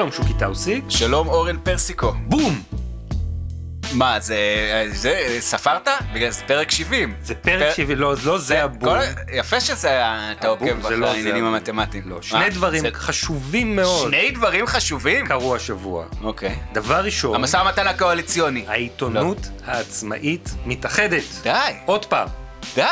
שלום שוקי טאוסי. שלום אורן פרסיקו. בום! מה, זה, זה, ספרת? בגלל זה פרק 70. זה פרק 70, לא, לא זה הבום. כל, יפה שזה, אתה עוקב זה אחרי לא העניינים. המתמטיים. לא, שני דברים זה- חשובים מאוד שני דברים חשובים? קרו השבוע. אוקיי. דבר ראשון, המשא ומתן הקואליציוני. העיתונות העצמאית מתאחדת. די, עוד פעם. די.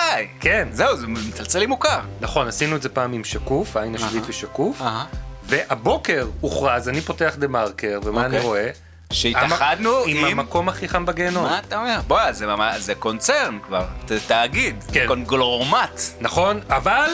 כן. זהו, זה מצלצל לי מוכר. נכון, עשינו את זה פעם עם שקוף, העין השביעית. ושקוף, אהה. והבוקר הוכרז, אני פותח דה מרקר, ומה אני אוקיי. רואה? שהתאחדנו עם עם... המקום הכי חם בגיהנום. מה אתה אומר? בוא, זה ממש- זה קונצרן כבר, זה תאגיד, כן. קונגלורמט. נכון, אבל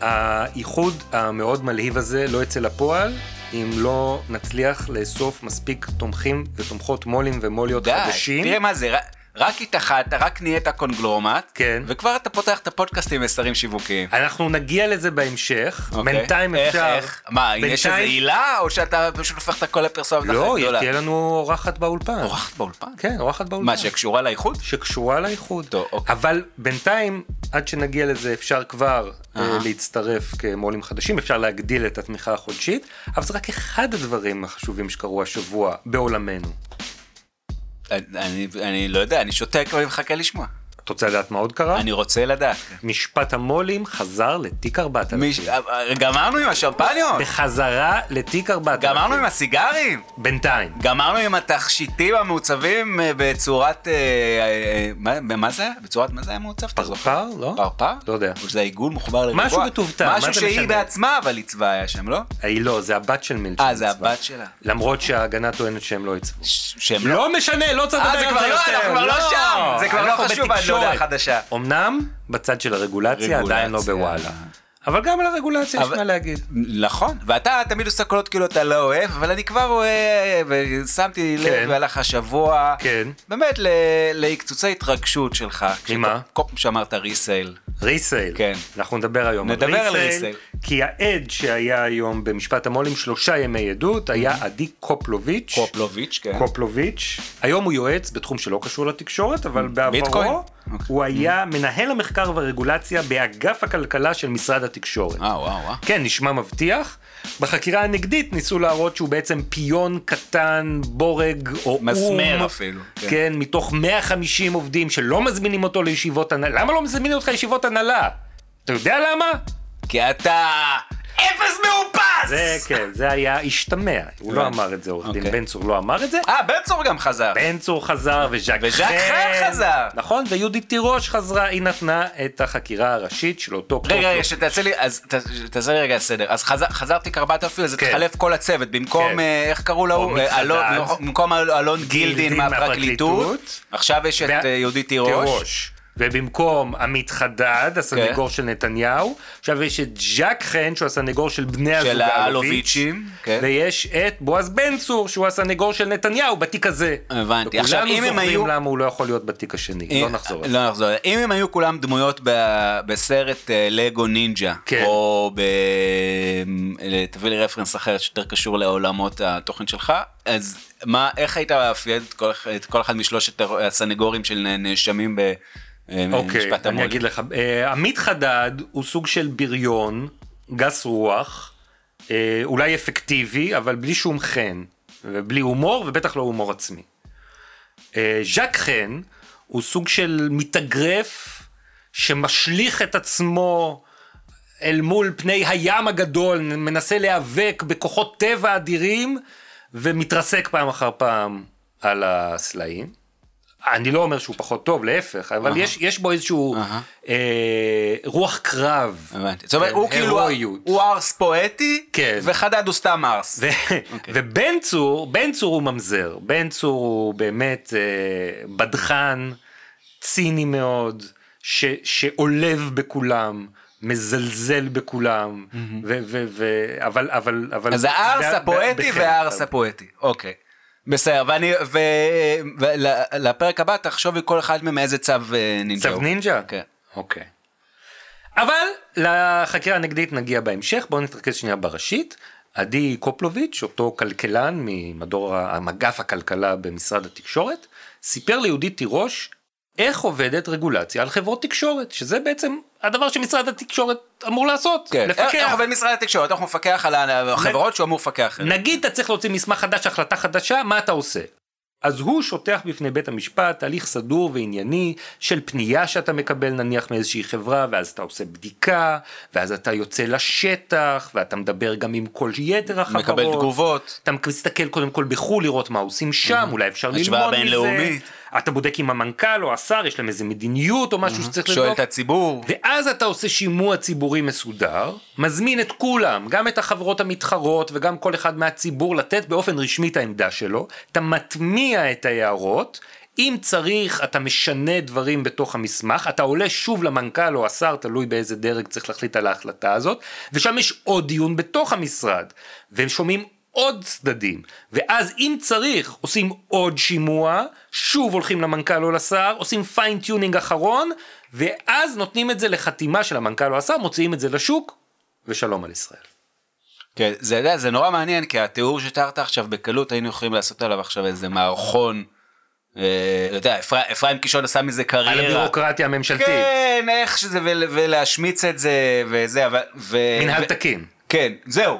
האיחוד המאוד מלהיב הזה לא יצא לפועל. אם לא נצליח לאסוף מספיק תומכים ותומכות מו"לים ומו"ליות די, חדשים. תראה מה זה, רק- התאחדת, רק נהיית קונגלורמט, כן. וכבר אתה פותח את הפודקאסט עם מסרים שיווקיים. אנחנו נגיע לזה בהמשך, אוקיי. בינתיים איך, אפשר... איך? מה, יש איזה בינתיים- עילה, או שאתה פשוט הופך את הכל לפרסומת אחת לא, גדולה? תהיה לנו אורחת באולפן. אורחת באולפן? כן, אורחת באולפן. מה, שקשורה לאיחוד? שקשורה לאיחוד. טוב, אוקיי. אבל בינתיים, עד שנגיע לזה, אפשר כבר אה. להצטרף כמו"לים חדשים, אפשר להגדיל את התמיכה החודשית, אבל זה רק אחד הדברים החשובים שקרו השבוע בעולמנו. אני, לא יודע, אני שותק ואני מחכה לשמוע. אתה רוצה לדעת מה עוד קרה? אני רוצה לדעת. משפט המו"לים חזר לתיק 4000. מיש... גמרנו עם השמפניות? בחזרה לתיק 4000. גמרנו עם הסיגרים? בינתיים. גמרנו עם התכשיטים המעוצבים אה, בצורת... אה, אה, מה, מה זה? בצורת מה זה היה מעוצב? פרפר? לא? פרפר? לא יודע. או שזה עיגול מחובר לריבוע? משהו בטובטם, מה משהו שהיא? בעצמה אבל עיצבה היה שם, לא? היא לא, זה הבת של מילצ'ן. אה, זה. הבת שלה. למרות שההגנה טוענת שהם לא עיצבו. שהם לא... לא משנה, לא צריך אה, לדבר זה על כבר זה לא, יותר. אנחנו כבר לא שם. זה כבר לא אנחנו חשוב, אני לא יודע, בתקשורת. חדשה. אמנם בצד של הרגולציה עדיין לא. בוואלה. אבל גם על הרגולציה יש מה להגיד. נכון, ואתה תמיד עושה קולות כאילו אתה לא אוהב, אבל אני כבר אוהב, ושמתי כן. לב, והלך השבוע, כן. באמת לקצוצי התרגשות שלך. ממה? כל פעם שאמרת ריסייל. ריסייל. כן. אנחנו נדבר היום נדבר על ריסייל. כי העד שהיה היום במשפט המו"לים שלושה ימי עדות היה עדי קופלוביץ'. קופלוביץ', כן. קופלוביץ'. היום הוא יועץ בתחום שלא קשור לתקשורת, אבל ביטקוין? אוקיי. הוא היה מנהל המחקר והרגולציה באגף הכלכלה של משרד התקשורת. אה, וואו, וואו. כן, נשמע מבטיח. בחקירה הנגדית ניסו להראות שהוא בעצם פיון קטן, בורג או אום. מסמר אפילו. כן. כן, מתוך 150 עובדים שלא מזמינים אותו לישיבות הנהלה. למה לא מזמינים אותך לישיבות הנהלה? אתה יודע למה? כי אתה אפס מאופס! זה כן, זה היה השתמע. הוא לא. אמר את זה, עורך דין אוקיי. בן צור לא אמר את זה. אה, בן צור גם חזר. בן צור חזר וז'ק חן חזר. נכון, ויהודית תירוש חזרה, היא נתנה את החקירה הראשית של אותו רגע, רגע, קופלוביץ'. שתעשה לי, אז תעשה לי רגע סדר. אז חזר- חזרתי קרבטופי, אז כן. התחלף כל הצוות. במקום, כן. אה, איך קראו לו? עמית אה, אלון- חדד. במקום אל- אלון גילדין מהפרקליטות. עכשיו יש את אה, יהודית תירוש. ובמקום עמית חדד, הסנגור כן. של נתניהו, עכשיו יש את ז'אק חן, שהוא הסנגור של בני הזוג של האלוביצ'ים, כן. ויש את בועז בן צור, שהוא הסנגור של נתניהו בתיק הזה. הבנתי. עכשיו, אם הם היו- למה הוא לא יכול להיות בתיק השני, אם- לא נחזור על זה. לא נחזור. על זה. אם הם היו כולם דמויות ב- בסרט אה, לגו נינג'ה, כן. או ב... אה, תביא לי רפרנס אחר שיותר קשור לעולמות התוכן שלך, אז מה, איך היית מאפיין את כל- את כל אחד משלושת הסנגורים של נאשמים אוקיי, במשפט אני המו"ל? אגיד לך, אה, עמית חדד הוא סוג של בריון, גס רוח, אה, אולי אפקטיבי, אבל בלי שום חן, ובלי הומור, ובטח לא הומור עצמי. אה, ז'אק חן הוא סוג של מתאגרף שמשליך את עצמו אל מול פני הים הגדול, מנסה להיאבק בכוחות טבע אדירים, ומתרסק פעם אחר פעם על הסלעים. אני לא אומר שהוא פחות טוב, להפך, אבל יש, יש בו איזשהו. אה, רוח קרב. הבנתי. זאת אומרת, כן, הוא כאילו. הוא ארס פואטי, כן. וחדד הוא סתם ארס. ו- ובן צור, בן צור הוא ממזר, בן צור הוא באמת אה, בדחן, ציני מאוד, ש, שעולב בכולם, מזלזל בכולם, ו, ו, ו, אבל, אבל, אבל... אז הארס הפואטי. והארס הפואטי, אוקיי. בסדר, ואני, ולפרק הבא תחשוב כל אחד מהם איזה צו אה, נינג'ה. צו. נינג'ה? כן. אוקיי. אבל לחקירה הנגדית נגיע בהמשך, בואו נתרכז שנייה בראשית. עדי קופלוביץ', אותו כלכלן ממדור המגף הכלכלה במשרד התקשורת, סיפר ליהודית תירוש איך עובדת רגולציה על חברות תקשורת, שזה בעצם הדבר שמשרד התקשורת אמור לעשות, כן. איך איך לפקח. עובד משרד התקשורת? איך הוא מפקח על החברות שהוא אמור לפקח עליהן? נגיד אתה צריך להוציא מסמך חדש, החלטה חדשה, מה אתה עושה? אז הוא שוטח בפני בית המשפט תהליך סדור וענייני של פנייה שאתה מקבל נניח מאיזושהי חברה ואז אתה עושה בדיקה ואז אתה יוצא לשטח ואתה מדבר גם עם כל יתר החברות. מקבל תגובות. אתה מסתכל קודם כל בחו"ל לראות מה עושים שם, אולי אפשר השוואה ללמוד מזה. בינלאומית. אתה בודק עם המנכ"ל או השר, יש להם איזה מדיניות או משהו שצריך שואל לבדוק. את הציבור. ואז אתה עושה שימוע ציבורי מסודר, מזמין את כולם, גם את החברות המתחרות וגם כל אחד מהציבור לתת באופן רשמי את העמדה שלו, אתה מטמיע את ההערות, אם צריך אתה משנה דברים בתוך המסמך, אתה עולה שוב למנכ"ל או השר, תלוי באיזה דרג צריך להחליט על ההחלטה הזאת, ושם יש עוד דיון בתוך המשרד, והם שומעים עוד צדדים, ואז אם צריך עושים עוד שימוע, שוב הולכים למנכ"ל או לשר, עושים fine-tuning אחרון, ואז נותנים את זה לחתימה של המנכ"ל או השר, מוציאים את זה לשוק, ושלום על ישראל. כן, זה, יודע, זה נורא מעניין, כי התיאור שתיארת עכשיו בקלות, היינו יכולים לעשות עליו עכשיו איזה מערכון. אה, אתה יודע, אפרים- קישון עשה מזה על קריירה. הבירוקרטיה הממשלתית, כן, איך שזה, ול- ולהשמיץ את זה, וזה, אבל... מנהל תקין. כן, זהו.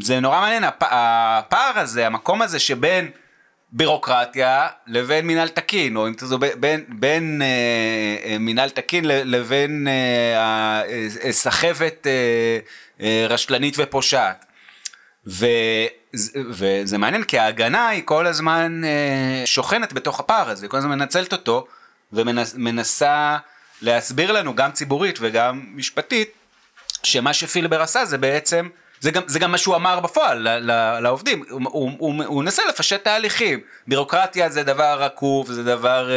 זה נורא מעניין, הפ- הפער הזה, המקום הזה שבין בירוקרטיה לבין מינהל תקין, או אם ב- בין, בין אה, אה, מינהל תקין לבין אה, ה- אה, סחבת אה, אה, רשלנית ופושעת. ו, וזה מעניין כי ההגנה היא כל הזמן אה, שוכנת בתוך הפער הזה, היא כל הזמן מנצלת אותו ומנסה להסביר לנו גם ציבורית וגם משפטית שמה שפילבר עשה זה בעצם, זה גם, מה שהוא אמר בפועל לעובדים, הוא, הוא, מנסה לפשט תהליכים, בירוקרטיה זה דבר רקוב, זה דבר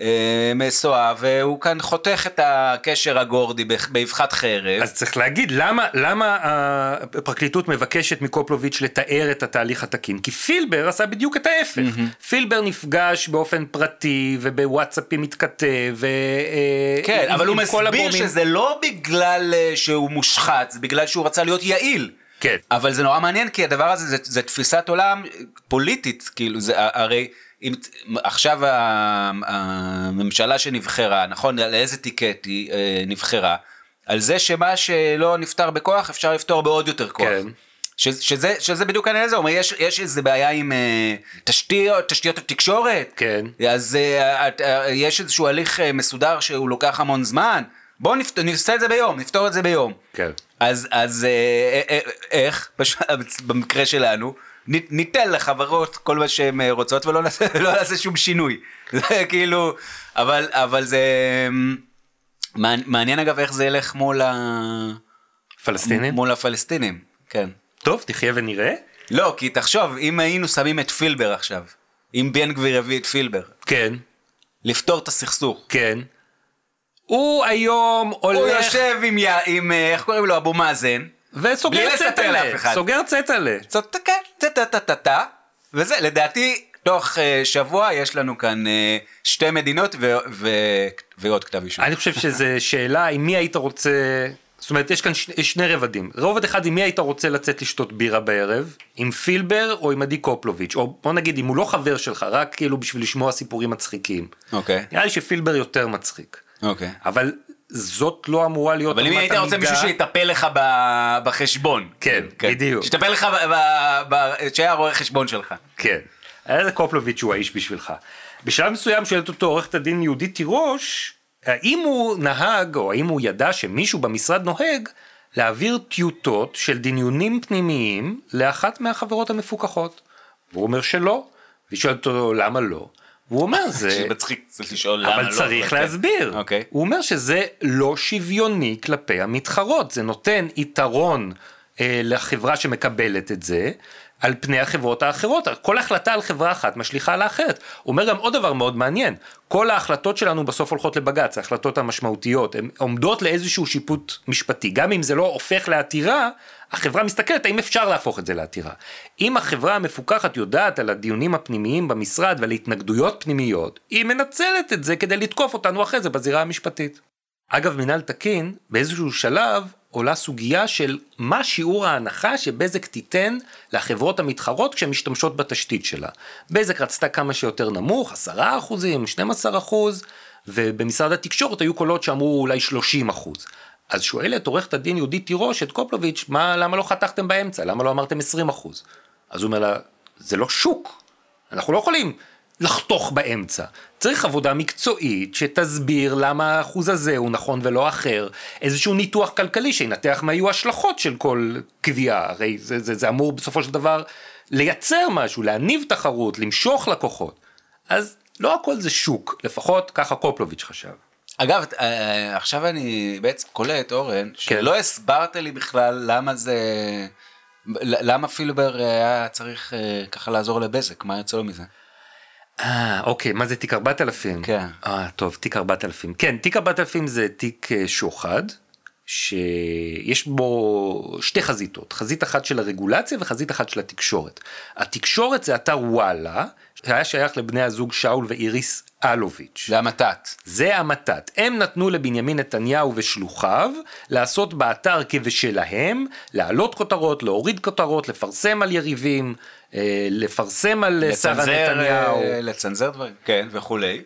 אה, מסואב, והוא כאן חותך את הקשר הגורדי באבחת חרב. אז צריך להגיד למה, למה הפרקליטות מבקשת מקופלוביץ' לתאר את התהליך התקין, כי פילבר עשה בדיוק את ההפך, פילבר נפגש באופן פרטי ובוואטסאפים מתכתב, ו... אה, כן, עם- אבל הוא עם כל מסביר הגורמים. שזה לא בגלל אה, שהוא מושחת, זה בגלל שהוא רצה להיות יעיל. כן. אבל זה נורא מעניין כי הדבר הזה זה, זה תפיסת עולם פוליטית, כאילו זה הרי אם עכשיו הממשלה שנבחרה, נכון, על איזה טיקט היא אה, נבחרה, על זה שמה שלא נפתר בכוח אפשר לפתור בעוד יותר כוח. כן. ש, שזה, שזה בדיוק העניין הזה, הוא אומר, יש, יש איזה בעיה עם אה, תשתיות, תשתיות התקשורת, כן. אז אה, אה, יש איזשהו הליך אה, מסודר שהוא לוקח המון זמן, בואו נפת, נעשה את זה ביום, נפתור את זה ביום. כן. אז, אז אה, איך, במקרה שלנו, ניתן לחברות כל מה שהן אה, רוצות ולא נעשה, לא נעשה שום שינוי. זה כאילו, אבל, אבל זה אמ, מעניין- אגב איך זה ילך מול, ה... פלסטינים? מול הפלסטינים, כן. טוב, תחיה ונראה. לא, כי תחשוב, אם היינו שמים את פילבר עכשיו, אם בן גביר יביא את פילבר, כן, לפתור את הסכסוך. כן. הוא היום הולך... הוא יושב עם, יא- עם, אה, איך קוראים לו, אבו מאזן, וסוגר צטלה. סוגר צטלה. כן, טה טה טה טה, וזה, לדעתי, תוך אה, שבוע יש לנו כאן אה, שתי מדינות ועוד כתב אישום. אני חושב שזו שאלה עם מי היית רוצה, זאת אומרת יש כאן שני רבדים, רובד אחד עם מי היית רוצה לצאת לשתות בירה בערב, עם פילבר או עם עדי קופלוביץ', או בוא נגיד אם הוא לא חבר שלך, רק כאילו בשביל לשמוע סיפורים מצחיקים. אוקיי, נראה לי שפילבר יותר מצחיק, אוקיי. אבל זאת לא אמורה להיות אבל אם היית רוצה המידה- מישהו שיטפל לך ב- בחשבון. כן, בדיוק. שיטפל לך, ב- ב- ב- שהיה רואה חשבון שלך. כן, היה קופלוביץ' הוא האיש בשבילך. בשלב מסוים שואלת אותו עורכת הדין יהודית תירוש, האם הוא נהג או האם הוא ידע שמישהו במשרד נוהג להעביר טיוטות של דניונים פנימיים לאחת מהחברות המפוקחות. והוא אומר שלא, והיא שואלת אותו למה לא, והוא אומר זה, שזה מצחיק צריך לשאול למה לא. אבל צריך כן. להסביר. אוקיי. הוא אומר שזה לא שוויוני כלפי המתחרות, זה נותן יתרון אה, לחברה שמקבלת את זה, על פני החברות האחרות. כל החלטה על חברה אחת משליכה על האחרת. הוא אומר גם עוד דבר מאוד מעניין, כל ההחלטות שלנו בסוף הולכות לבג"ץ, ההחלטות המשמעותיות, הן עומדות לאיזשהו שיפוט משפטי. גם אם זה לא הופך לעתירה, החברה מסתכלת האם אפשר להפוך את זה לעתירה. אם החברה המפוקחת יודעת על הדיונים הפנימיים במשרד ועל התנגדויות פנימיות, היא מנצלת את זה כדי לתקוף אותנו אחרי זה בזירה המשפטית. אגב, מנהל תקין, באיזשהו שלב עולה סוגיה של מה שיעור ההנחה שבזק תיתן לחברות המתחרות כשהן משתמשות בתשתית שלה. בזק רצתה כמה שיותר נמוך, 10 אחוזים, 12 אחוז, ובמשרד התקשורת היו קולות שאמרו אולי 30 אחוז. אז שואלת עורכת הדין יהודית תירוש את קופלוביץ', מה, למה לא חתכתם באמצע? למה לא אמרתם 20 אחוז? אז הוא אומר לה, זה לא שוק, אנחנו לא יכולים לחתוך באמצע. צריך עבודה מקצועית שתסביר למה האחוז הזה הוא נכון ולא אחר, איזשהו ניתוח כלכלי שינתח מה יהיו ההשלכות של כל קביעה, הרי זה, זה, זה אמור בסופו של דבר לייצר משהו, להניב תחרות, למשוך לקוחות. אז לא הכל זה שוק, לפחות ככה קופלוביץ' חשב. אגב, אה, עכשיו אני בעצם קולט, אורן, שלא כן. הסברת לי בכלל למה זה... למה פילבר היה צריך אה, ככה לעזור לבזק, מה יוצא לו מזה? אה, אוקיי, מה זה תיק 4000? כן. אה, טוב, תיק 4000. כן, תיק 4000 זה תיק אה, שוחד, שיש בו שתי חזיתות, חזית אחת של הרגולציה וחזית אחת של התקשורת. התקשורת זה אתר וואלה, שהיה שייך לבני הזוג שאול ואיריס אלוביץ'. זה המתת. זה המתת. הם נתנו לבנימין נתניהו ושלוחיו לעשות באתר כבשלהם, להעלות כותרות, להוריד כותרות, לפרסם על יריבים, לפרסם על אה, שרה נתניהו. אה, לצנזר דברים, כן, וכולי.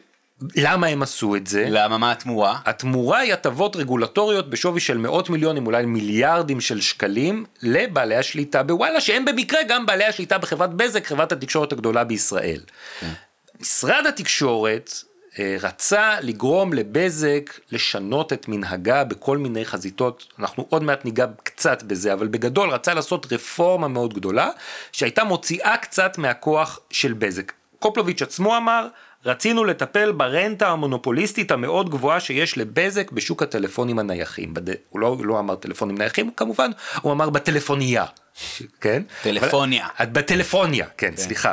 למה הם עשו את זה? למה? מה התמורה? התמורה היא הטבות רגולטוריות בשווי של מאות מיליונים, אולי מיליארדים של שקלים, לבעלי השליטה בוואלה, שהם במקרה גם בעלי השליטה בחברת בזק, חברת התקשורת הגדולה בישראל. כן. משרד התקשורת אה, רצה לגרום לבזק לשנות את מנהגה בכל מיני חזיתות, אנחנו עוד מעט ניגע קצת בזה, אבל בגדול רצה לעשות רפורמה מאוד גדולה, שהייתה מוציאה קצת מהכוח של בזק. קופלוביץ' עצמו אמר, רצינו לטפל ברנטה המונופוליסטית המאוד גבוהה שיש לבזק בשוק הטלפונים הנייחים. בד... הוא, לא, הוא לא אמר טלפונים נייחים כמובן, הוא אמר בטלפוניה. כן? טלפוניה. אבל, בטלפוניה, כן, כן, סליחה.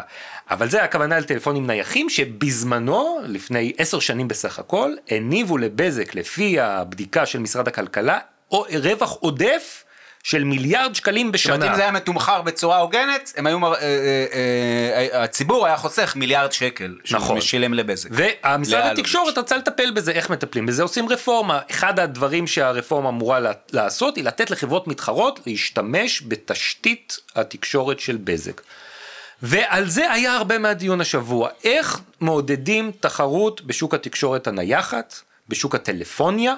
אבל זה הכוונה לטלפונים נייחים שבזמנו, לפני עשר שנים בסך הכל, הניבו לבזק, לפי הבדיקה של משרד הכלכלה, או רווח עודף של מיליארד שקלים בשנה. זאת אומרת, אם זה היה מתומחר בצורה הוגנת, הם היו, אה, אה, אה, הציבור היה חוסך מיליארד שקל. נכון. שהוא שילם לבזק. והמשרד התקשורת רצה לטפל בזה, איך מטפלים בזה? עושים רפורמה. אחד הדברים שהרפורמה אמורה לעשות, היא לתת לחברות מתחרות להשתמש בתשתית התקשורת של בזק. ועל זה היה הרבה מהדיון השבוע, איך מעודדים תחרות בשוק התקשורת הנייחת, בשוק הטלפוניה,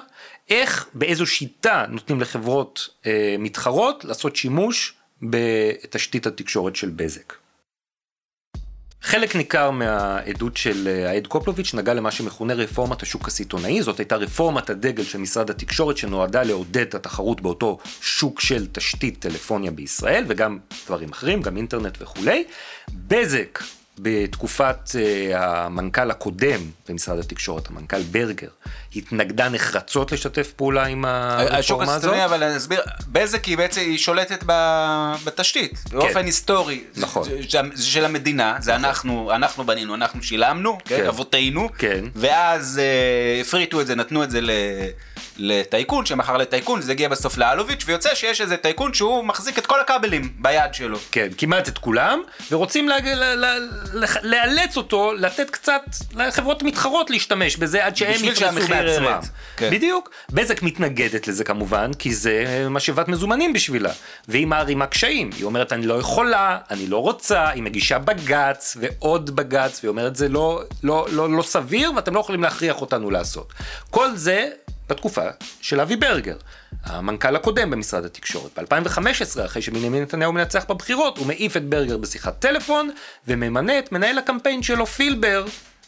איך, באיזו שיטה נותנים לחברות אה, מתחרות לעשות שימוש בתשתית התקשורת של בזק. חלק ניכר מהעדות של אה, העד קופלוביץ' נגע למה שמכונה רפורמת השוק הסיטונאי, זאת הייתה רפורמת הדגל של משרד התקשורת שנועדה לעודד את התחרות באותו שוק של תשתית טלפוניה בישראל וגם דברים אחרים, גם אינטרנט וכולי. בזק בתקופת uh, המנכ"ל הקודם במשרד התקשורת, המנכ"ל ברגר, התנגדה נחרצות לשתף פעולה עם הרפורמה הזאת. השוק הסיטונאי, אבל אני אסביר, בזק היא בעצם, היא שולטת בתשתית, כן. באופן היסטורי. נכון. זה, זה של המדינה, זה נכון. אנחנו, אנחנו בנינו, אנחנו שילמנו. כן. אבותינו, כן. ואז uh, הפריטו את זה, נתנו את זה ל... לטייקון שמכר לטייקון זה הגיע בסוף לאלוביץ' ויוצא שיש איזה טייקון שהוא מחזיק את כל הכבלים ביד שלו. כן, כמעט את כולם ורוצים לה, לה, לה, לאלץ אותו לתת קצת לחברות מתחרות להשתמש בזה עד שהם יפרסו בעצמם. כן. בדיוק. בזק מתנגדת לזה כמובן כי זה משאבת מזומנים בשבילה והיא מערימה קשיים היא אומרת אני לא יכולה אני לא רוצה היא מגישה בגץ ועוד בגץ והיא אומרת זה לא, לא, לא, לא סביר ואתם לא יכולים להכריח אותנו לעשות. כל זה בתקופה של אבי ברגר, המנכ"ל הקודם במשרד התקשורת. ב-2015, אחרי שבנימין נתניהו מנצח בבחירות, הוא מעיף את ברגר בשיחת טלפון, וממנה את מנהל הקמפיין שלו, פילבר,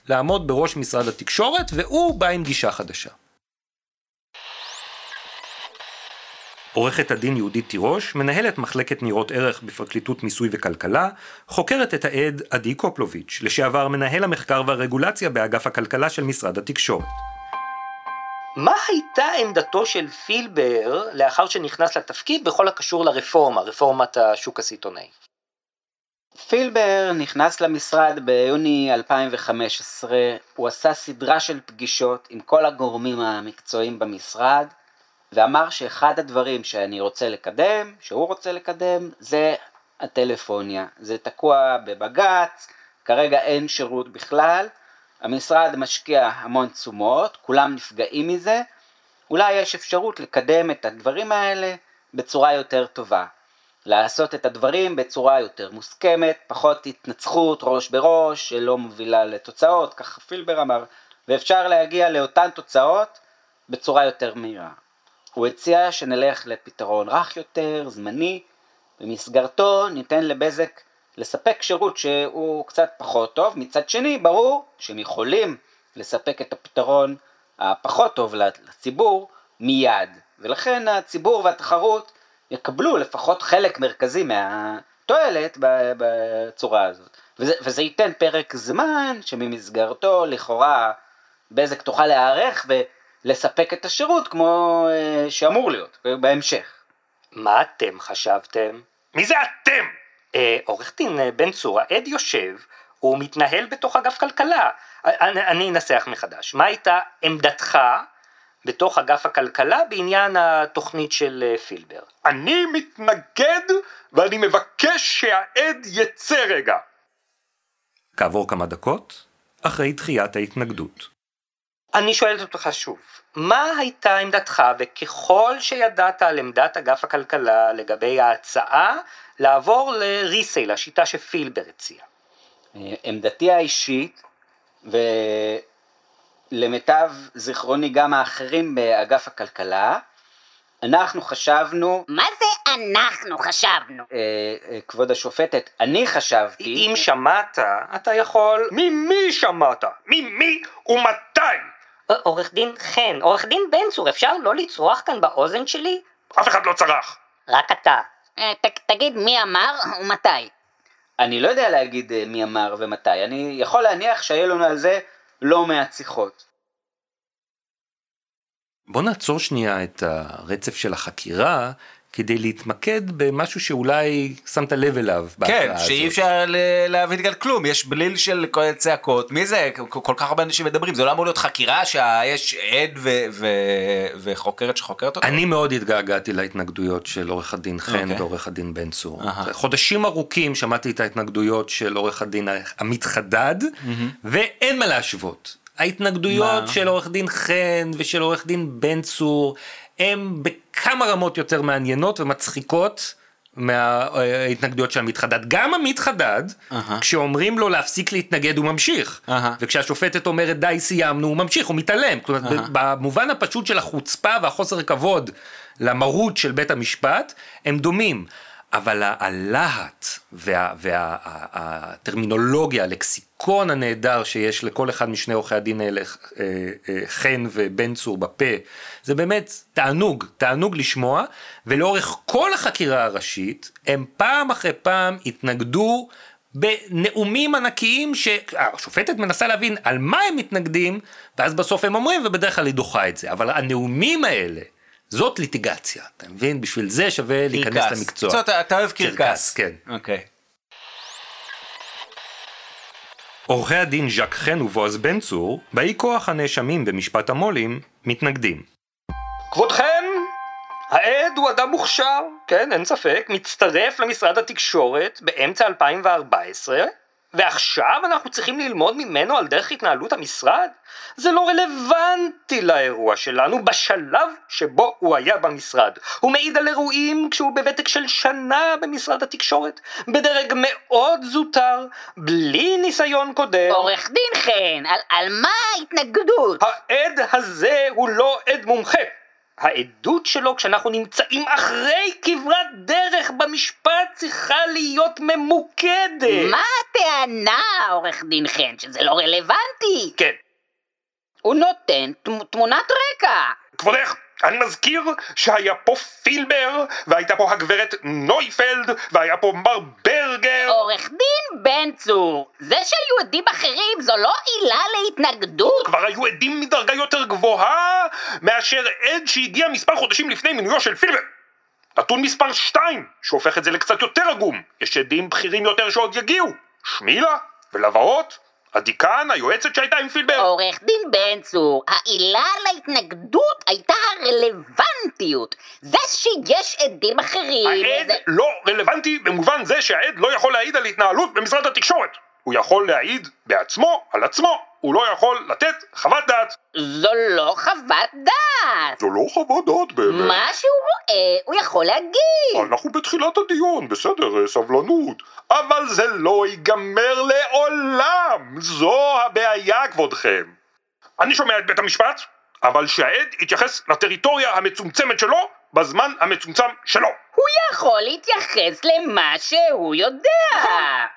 לעמוד בראש משרד התקשורת, והוא בא עם גישה חדשה. עורכת הדין יהודית תירוש, מנהלת מחלקת ניירות ערך בפרקליטות מיסוי וכלכלה, חוקרת את העד עדי קופלוביץ', לשעבר מנהל המחקר והרגולציה באגף הכלכלה של משרד התקשורת. מה הייתה עמדתו של פילבר לאחר שנכנס לתפקיד בכל הקשור לרפורמה, רפורמת השוק הסיטונאי? פילבר נכנס למשרד ביוני 2015, הוא עשה סדרה של פגישות עם כל הגורמים המקצועיים במשרד, ואמר שאחד הדברים שאני רוצה לקדם, שהוא רוצה לקדם, זה הטלפוניה. זה תקוע בבג"ץ, כרגע אין שירות בכלל, המשרד משקיע המון תשומות, כולם נפגעים מזה, אולי יש אפשרות לקדם את הדברים האלה בצורה יותר טובה. לעשות את הדברים בצורה יותר מוסכמת, פחות התנצחות ראש בראש שלא מובילה לתוצאות, ככה פילבר אמר, ואפשר להגיע לאותן תוצאות בצורה יותר מהירה. הוא הציע שנלך לפתרון רך יותר, זמני, במסגרתו ניתן לבזק לספק שירות שהוא קצת פחות טוב, מצד שני ברור שהם יכולים לספק את הפתרון הפחות טוב לציבור מיד, ולכן הציבור והתחרות יקבלו לפחות חלק מרכזי מהתועלת בצורה הזאת. וזה, וזה ייתן פרק זמן שממסגרתו לכאורה בזק תוכל להיערך ולספק את השירות כמו אה, שאמור להיות בהמשך. מה אתם חשבתם? מי זה אתם? אה, עורך דין אה, בן צור, העד יושב, הוא מתנהל בתוך אגף כלכלה. אני, אני אנסח מחדש. מה הייתה עמדתך בתוך אגף הכלכלה בעניין התוכנית של אה, פילבר? אני מתנגד ואני מבקש שהעד יצא רגע. כעבור כמה דקות, אחרי דחיית ההתנגדות. אני שואלת אותך שוב, מה הייתה עמדתך וככל שידעת על עמדת אגף הכלכלה לגבי ההצעה לעבור לריסייל, השיטה שפילבר הציע? עמדתי האישית, ולמיטב זיכרוני גם האחרים באגף הכלכלה, אנחנו חשבנו... מה זה אנחנו חשבנו? אה, אה, כבוד השופטת, אני חשבתי... אם שמעת, אתה יכול... ממי שמעת? ממי ומתי? עורך דין חן, עורך דין בן צור, אפשר לא לצרוח כאן באוזן שלי? אף אחד לא צרח. רק אתה. אה, ת, תגיד מי אמר ומתי. אני לא יודע להגיד אה, מי אמר ומתי, אני יכול להניח שהיו לנו על זה לא מעט שיחות. בוא נעצור שנייה את הרצף של החקירה כדי להתמקד במשהו שאולי שמת לב אליו כן. שאי אפשר להבין כאן כלום, יש בליל של צעקות, מי זה? כל כך הרבה אנשים מדברים, זה לא אמור להיות חקירה שיש עד ו- ו- וחוקרת שחוקרת אותו? אני מאוד התגעגעתי להתנגדויות של עורך הדין חן אוקיי. ועורך הדין בן צור. אהה. חודשים ארוכים שמעתי את ההתנגדויות של עורך הדין עמית חדד, ואין מה להשוות. ההתנגדויות מה? של עורך דין חן ושל עורך דין בן צור, הם בכמה רמות יותר מעניינות ומצחיקות. מההתנגדויות של עמית חדד. גם עמית חדד, אהה. כשאומרים לו להפסיק להתנגד הוא ממשיך. אהה. וכשהשופטת אומרת די סיימנו הוא ממשיך, הוא מתעלם. כלומר, אהה. במובן הפשוט של החוצפה והחוסר כבוד למרות של בית המשפט, הם דומים. אבל הלהט והטרמינולוגיה, הלקסיקון הנהדר שיש לכל אחד משני עורכי הדין האלה, אה, אה, חן ובן צור בפה, זה באמת תענוג, תענוג לשמוע, ולאורך כל החקירה הראשית, הם פעם אחרי פעם התנגדו בנאומים ענקיים שהשופטת מנסה להבין על מה הם מתנגדים, ואז בסוף הם אומרים, ובדרך כלל היא דוחה את זה. אבל הנאומים האלה, זאת ליטיגציה, אתה מבין? בשביל זה שווה להיכנס קרקס. למקצוע. זאת, אתה אוהב קרקס. כן. אוקיי. עורכי הדין ז'ק חן ובועז בן צור, באי כוח הנאשמים במשפט המו"לים, מתנגדים. כבודכם, העד הוא אדם מוכשר, כן, אין ספק, מצטרף למשרד התקשורת באמצע 2014, ועכשיו אנחנו צריכים ללמוד ממנו על דרך התנהלות המשרד? זה לא רלוונטי לאירוע שלנו בשלב שבו הוא היה במשרד. הוא מעיד על אירועים כשהוא בוותק של שנה במשרד התקשורת, בדרג מאוד זוטר, בלי ניסיון קודם. עורך דין חן, על, על מה ההתנגדות? העד הזה הוא לא עד מומחה. העדות שלו כשאנחנו נמצאים אחרי כברת דרך במשפט צריכה להיות ממוקדת. מה הטענה, עורך דין חן, שזה לא רלוונטי? כן. הוא נותן תמ- תמונת רקע. כבודך, אני מזכיר שהיה פה פילבר, והייתה פה הגברת נויפלד, והיה פה מר ברגר. עורך דין בן צור, זה שהיו עדים אחרים זו לא עילה להתנגדות. כבר היו עדים מדרגה יותר גבוהה מאשר עד שהגיע מספר חודשים לפני מינויו של פילבר. נתון מספר 2, שהופך את זה לקצת יותר עגום, יש עדים בכירים יותר שעוד יגיעו, שמילה ולבאות, הדיקן, היועצת שהייתה עם פילבר. עורך דין בן צור, העילה להתנגדות הייתה הרלוונטיות. זה שיש עדים אחרים... העד זה... לא רלוונטי במובן זה שהעד לא יכול להעיד על התנהלות במשרד התקשורת. הוא יכול להעיד בעצמו, על עצמו, הוא לא יכול לתת חוות דעת. זו לא חוות דעת. זו לא חוות דעת באמת. מה שהוא רואה, הוא יכול להגיד. אנחנו בתחילת הדיון, בסדר, סבלנות. אבל זה לא ייגמר לעולם! זו הבעיה, כבודכם. אני שומע את בית המשפט, אבל שהעד יתייחס לטריטוריה המצומצמת שלו בזמן המצומצם שלו. הוא יכול להתייחס למה שהוא יודע.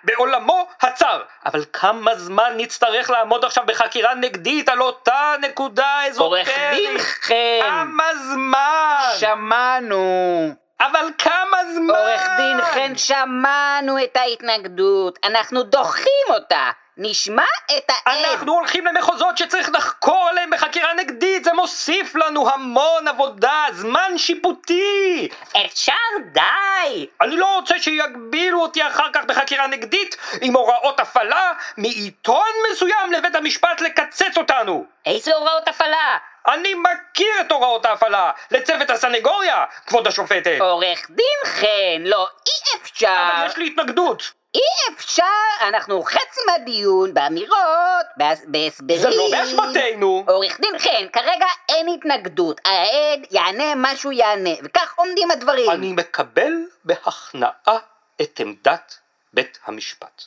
בעולמו הצר. אבל כמה זמן נצטרך לעמוד עכשיו בחקירה נגדית על אותה נקודה עורך דין אזוטרית? חן, כמה זמן? שמענו. אבל כמה זמן? עורך דין חן, שמענו את ההתנגדות, אנחנו דוחים אותה. נשמע את העד. אנחנו הולכים למחוזות שצריך לחקור עליהם בחקירה נגדית, זה מוסיף לנו המון עבודה, זמן שיפוטי. אפשר די. אני לא רוצה שיגבילו אותי אחר כך בחקירה נגדית עם הוראות הפעלה מעיתון מסוים לבית המשפט לקצץ אותנו. איזה הוראות הפעלה? אני מכיר את הוראות ההפעלה לצוות הסנגוריה, כבוד השופטת. עורך דין חן, לא, אי אפשר. אבל יש לי התנגדות. אי אפשר, אנחנו חצי מהדיון באמירות, בהס- בהסברים. זה לא באשמתנו. עורך דין חן, כרגע אין התנגדות, העד יענה מה שהוא יענה, וכך עומדים הדברים. אני מקבל בהכנעה את עמדת בית המשפט.